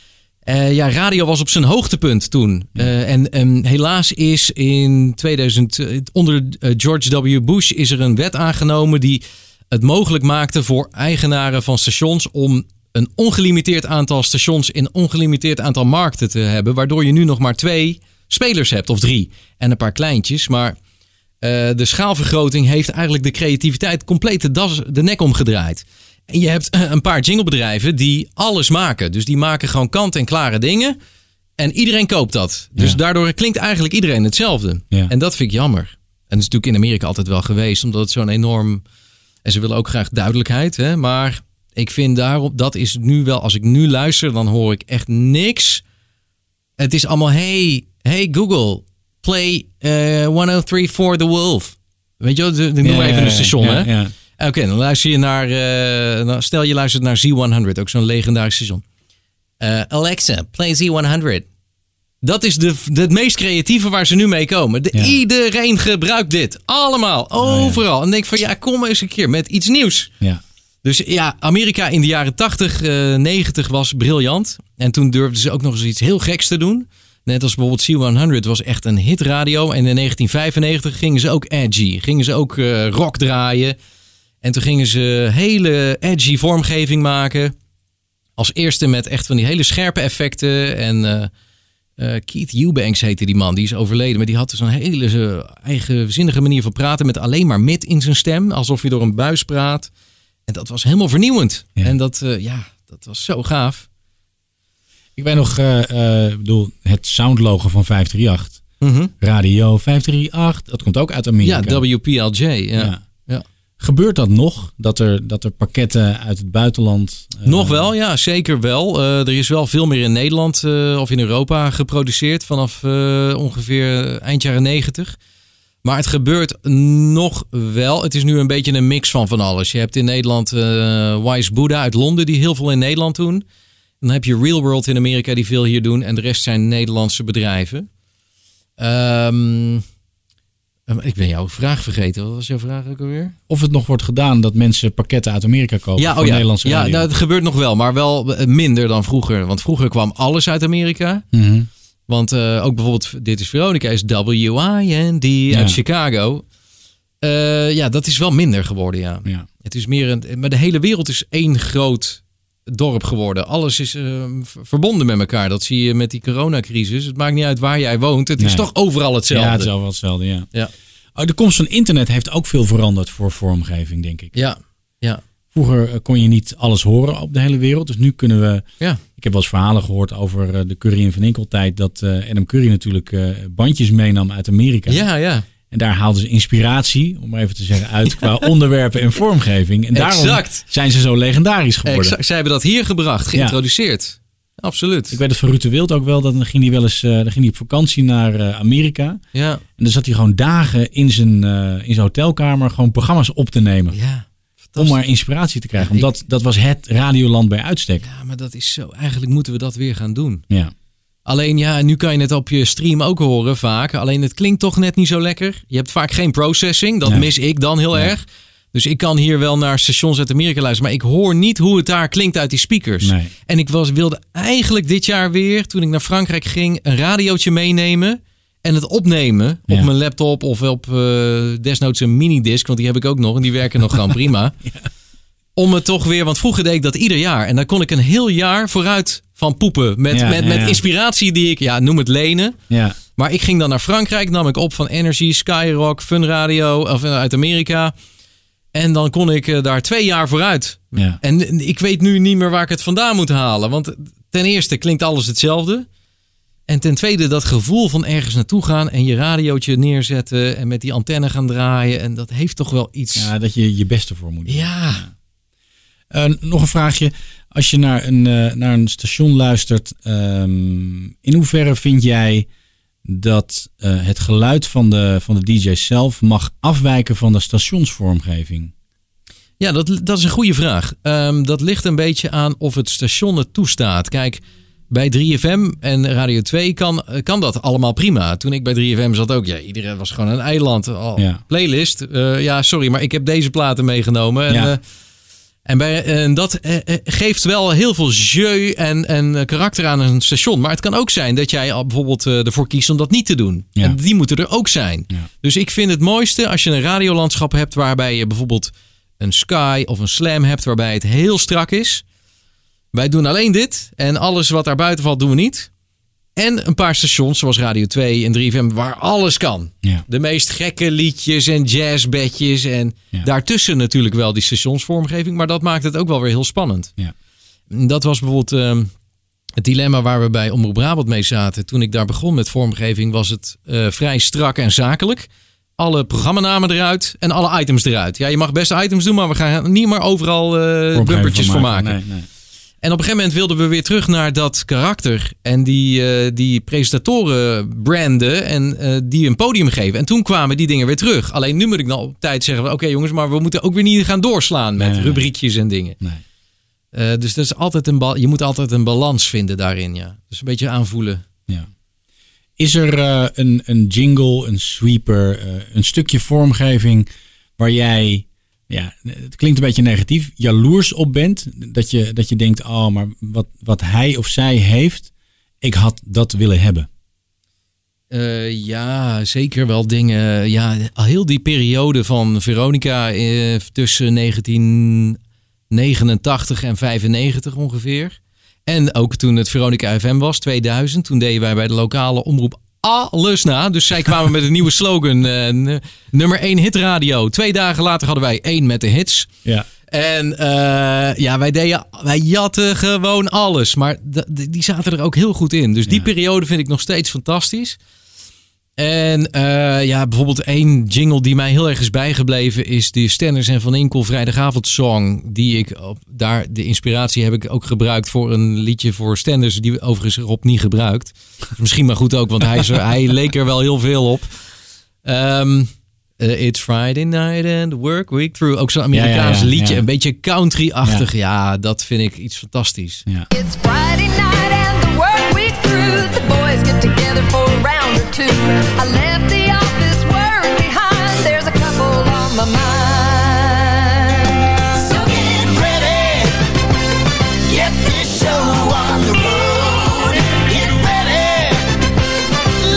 Eh, ja, radio was op zijn hoogtepunt toen. Eh, en helaas is in 2000, eh, onder eh, George W. Bush is er een wet aangenomen die het mogelijk maakte voor eigenaren van stations om een ongelimiteerd aantal stations in een ongelimiteerd aantal markten te hebben. Waardoor je nu nog maar twee spelers hebt of drie en een paar kleintjes. Maar eh, de schaalvergroting heeft eigenlijk de creativiteit compleet de, das, de nek omgedraaid. En je hebt een paar jinglebedrijven die alles maken. Dus die maken gewoon kant-en-klare dingen. En iedereen koopt dat. Dus Ja. daardoor klinkt eigenlijk iedereen hetzelfde. Ja. En dat vind ik jammer. En dat is natuurlijk in Amerika altijd wel geweest. Omdat het zo'n enorm... En ze willen ook graag duidelijkheid. Hè? Maar ik vind daarop... Dat is nu wel... Als ik nu luister, dan hoor ik echt niks. Het is allemaal... Hey, hey Google. Play eh 103 for the Wolf. Weet je wel? de- de- Noem maar even een station, hè? ja. Oké, dan luister je naar. eh, nou, stel je luistert naar Z100, ook zo'n legendarisch station. Eh, Alexa, play Z100. Dat is de, de, het meest creatieve waar ze nu mee komen. De, Ja. Iedereen gebruikt dit. Allemaal, overal. En denk van ja, kom eens een keer met iets nieuws. Ja. Dus ja, Amerika in de jaren 80, eh 90 was briljant. En toen durfden ze ook nog eens iets heel geks te doen. Net als bijvoorbeeld C100 was echt een hitradio. En in 1995 gingen ze ook edgy. Gingen ze ook eh, rock draaien. En toen gingen ze hele edgy vormgeving maken. als eerste met echt van die hele scherpe effecten. En eh, eh, Keith Eubanks heette die man, die is overleden. Maar die had dus een hele eigenzinnige manier van praten. Met alleen maar mid in zijn stem. Alsof je door een buis praat. En dat was helemaal vernieuwend. Ja. En dat, ja, dat was zo gaaf. Ik weet nog, eh, eh, bedoel, het soundlogo van 538. Radio 538, dat komt ook uit Amerika. Ja, WPLJ. Ja. Ja. Ja. Gebeurt dat nog? Dat er, dat er pakketten uit het buitenland... eh, Nog wel, ja, zeker wel. Er is wel veel meer in Nederland of in Europa geproduceerd vanaf ongeveer eind jaren negentig. Maar het gebeurt nog wel. Het is nu een beetje een mix van van alles. Je hebt in Nederland Wise Buddha uit Londen, die heel veel in Nederland doen. Dan heb je Real World in Amerika, die veel hier doen. En de rest zijn Nederlandse bedrijven. Ehm, ehm, ik ben jouw vraag vergeten. Wat was jouw vraag ook alweer? Of het nog wordt gedaan dat mensen pakketten uit Amerika kopen Ja, voor oh ja. Nederlandse ja radio. nou, het gebeurt nog wel, maar wel eh, minder dan vroeger. Want vroeger kwam alles uit Amerika. Mhm. Want eh, ook bijvoorbeeld, dit is Veronica, is WIND Ja. uit Chicago. Eh, ja, dat is wel minder geworden, ja. Ja. Het is meer een, maar de hele wereld is één groot dorp geworden. Alles is eh, verbonden met elkaar. Dat zie je met die coronacrisis. Het maakt niet uit waar jij woont. Het is toch overal hetzelfde. Ja, het is wel hetzelfde, ja. Ja. Oh, de komst van internet heeft ook veel veranderd voor vormgeving, denk ik. ja, ja. Vroeger eh, kon je niet alles horen op de hele wereld. Dus nu kunnen we... ja. Ik heb wel eens verhalen gehoord over eh, de Curry en Van Inkel tijd. Dat Adam Curry natuurlijk bandjes meenam uit Amerika. Ja, ja. En daar haalden ze inspiratie, om maar even te zeggen, uit qua onderwerpen en vormgeving. En daarom Exact. zijn ze zo legendarisch geworden. Exact. Zij hebben dat hier gebracht, geïntroduceerd. Absoluut. Ik weet het van Ruud de Wild ook wel. Dat dan ging hij wel eens eh, dan ging hij op vakantie naar eh, Amerika. Ja, En dan zat hij gewoon dagen in zijn, eh, in zijn hotelkamer gewoon programma's op te nemen. ja. om maar inspiratie te krijgen. Ja, Omdat dat was het radioland bij uitstek. Ja, maar dat is zo. Eigenlijk moeten we dat weer gaan doen. Ja. Alleen ja, nu kan je het op je stream ook horen vaak. Alleen het klinkt toch net niet zo lekker. Je hebt vaak geen processing. Dat Nee. mis ik dan heel Nee. erg. Dus ik kan hier wel naar stations uit Amerika luisteren. Maar ik hoor niet hoe het daar klinkt uit die speakers. Nee. En ik was, wilde eigenlijk dit jaar weer, toen ik naar Frankrijk ging, een radiootje meenemen. En het opnemen op mijn laptop of op eh, desnoods een minidisc. Want die heb ik ook nog en die werken nog gewoon prima. Om het toch weer, want vroeger deed ik dat ieder jaar. En dan kon ik een heel jaar vooruit van poepen. Met, Ja, met, ja, met inspiratie die ik, ja, noem het lenen. Ja. Maar ik ging dan naar Frankrijk, nam ik op van Energy, Skyrock, Fun Radio of eh, uit Amerika. En dan kon ik eh, daar twee jaar vooruit. Ja. En ik weet nu niet meer waar ik het vandaan moet halen. Want ten eerste klinkt alles hetzelfde. En ten tweede dat gevoel van ergens naartoe gaan en je radiootje neerzetten en met die antenne gaan draaien. En dat heeft toch wel iets. ja, dat je je beste voor moet doen. Ja. Eh, nog een vraagje. Als je naar een, eh, naar een station luistert, ehm, in hoeverre vind jij dat eh, het geluid van de, van de DJ zelf mag afwijken van de stationsvormgeving? Ja, dat, dat is een goede vraag. Ehm, dat ligt een beetje aan of het station het toestaat. Kijk, bij 3FM en Radio 2 kan, kan dat allemaal prima. Toen ik bij 3FM zat ook, ja, iedereen was gewoon een eiland. Ja. Playlist. ja, sorry, maar ik heb deze platen meegenomen. En, Ja. En, bij, en dat eh, eh, geeft wel heel veel jeu en, en eh, karakter aan een station. Maar het kan ook zijn dat jij bijvoorbeeld ervoor kiest om dat niet te doen. Ja. En die moeten er ook zijn. Ja. Dus ik vind het mooiste als je een radiolandschap hebt waarbij je bijvoorbeeld een Sky of een Slam hebt waarbij het heel strak is. Wij doen alleen dit en alles wat daar buiten valt doen we niet. En een paar stations zoals Radio 2 en 3FM waar alles kan. Ja. De meest gekke liedjes en jazzbedjes en Ja. daartussen natuurlijk wel die stationsvormgeving. Maar dat maakt het ook wel weer heel spannend. Ja. Dat was bijvoorbeeld ehm, het dilemma waar we bij Omroep Brabant mee zaten. Toen ik daar begon met vormgeving was het eh, vrij strak en zakelijk. Alle programmanamen eruit en alle items eruit. Ja, je mag best items doen, maar we gaan niet meer overal bumpertjes voor maken. Nee, nee. En op een gegeven moment wilden we weer terug naar dat karakter. En die, eh, die presentatoren branden en eh, die een podium geven. En toen kwamen die dingen weer terug. Alleen nu moet ik dan op tijd zeggen: oké jongens, maar we moeten ook weer niet gaan doorslaan met Nee, rubriekjes en dingen. nee. Eh, dus dat is altijd een bal, je moet altijd een balans vinden daarin. Ja. Dus een beetje aanvoelen. Ja. Is er een, een jingle, een sweeper, een stukje vormgeving waar jij, ja, het klinkt een beetje negatief, jaloers op bent? Dat je, dat je denkt, oh, maar wat, wat hij of zij heeft, ik had dat willen hebben. Eh, ja, zeker wel dingen. Ja, heel die periode van Veronica eh, tussen 1989 en 95 ongeveer. En ook toen het Veronica FM was, 2000. Toen deden wij bij de lokale omroep alles na. Dus zij kwamen met een nieuwe slogan. n- nummer 1 hitradio. Twee dagen later hadden wij één met de hits. Ja. En eh, ja, wij, deden, wij jatten gewoon alles. Maar die zaten er ook heel goed in. Dus die Ja. periode vind ik nog steeds fantastisch. En eh, ja, bijvoorbeeld één jingle die mij heel erg is bijgebleven... is die Stenders en Van Inkel vrijdagavond song. Die ik op, daar, de inspiratie heb ik ook gebruikt voor een liedje voor Stenders... die overigens Rob niet gebruikt. Is Misschien maar goed ook, want hij, er- hij leek er wel heel veel op. Ehm, eh, It's Friday night and work week through. Ook zo'n Amerikaans Ja, ja, ja, liedje. ja. Een beetje country-achtig. Ja. dat vind ik iets fantastisch. Ja. It's Friday night together for a round or two. I left the office work behind. There's a couple on my mind. So get ready. Get this show on the road. Get ready.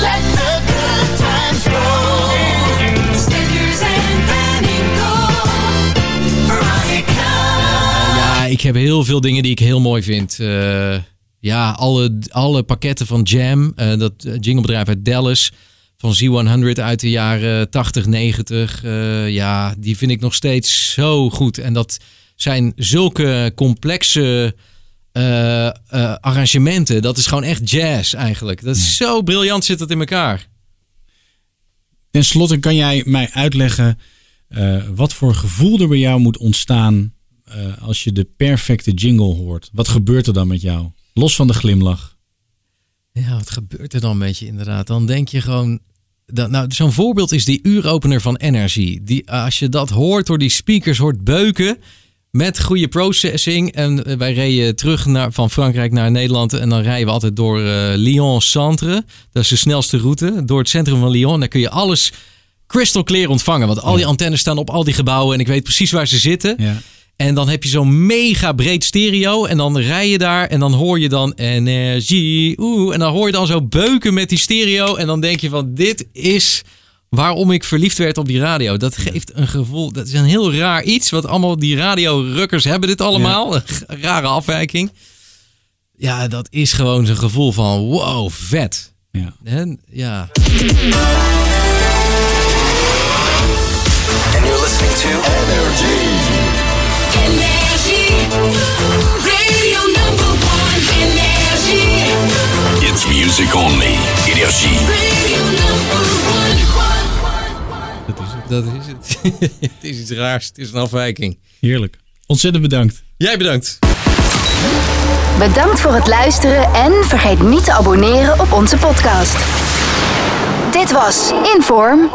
Let the good times roll. Stickers and Veronica. Ja, ik heb heel veel dingen die ik heel mooi vind. Eh, ja, alle, alle pakketten van Jam. eh, dat eh, jinglebedrijf uit Dallas. Van Z100 uit de jaren 80, 90. eh, ja, die vind ik nog steeds zo goed. En dat zijn zulke complexe arrangementen. Dat is gewoon echt jazz eigenlijk. Dat is zo briljant zit dat in elkaar. Ten slotte kan jij mij uitleggen wat voor gevoel er bij jou moet ontstaan als je de perfecte jingle hoort. Wat gebeurt er dan met jou? Los van de glimlach. Ja, wat gebeurt er dan met je inderdaad? Dan denk je gewoon... Dat, nou, zo'n voorbeeld is die uuropener van Energy. Die, als je dat hoort door die speakers hoort beuken met goede processing. En eh, wij reden terug naar, van Frankrijk naar Nederland. En dan rijden we altijd door eh, Lyon-Centre. Dat is de snelste route. Door het centrum van Lyon. Dan kun je alles crystal clear ontvangen. Want al die antennes staan op al die gebouwen. En ik weet precies waar ze zitten. Ja. En dan heb je zo'n mega breed stereo. En dan rij je daar en dan hoor je dan energie. Oeh, en dan hoor je dan zo beuken met die stereo. En dan denk je van dit is waarom ik verliefd werd op die radio. Dat geeft een gevoel. Dat is een heel raar iets. Wat allemaal die radiorukkers hebben dit allemaal. Een rare afwijking. Ja, dat is gewoon zo'n gevoel van wow, vet. Ja. En, ja. And you're listening to Energy. Music only. Energie. One. Dat is het. Dat is het. het is iets raars. Het is een afwijking. Heerlijk. Ontzettend bedankt. Jij bedankt. Bedankt voor het luisteren en vergeet niet te abonneren op onze podcast. Dit was Inform.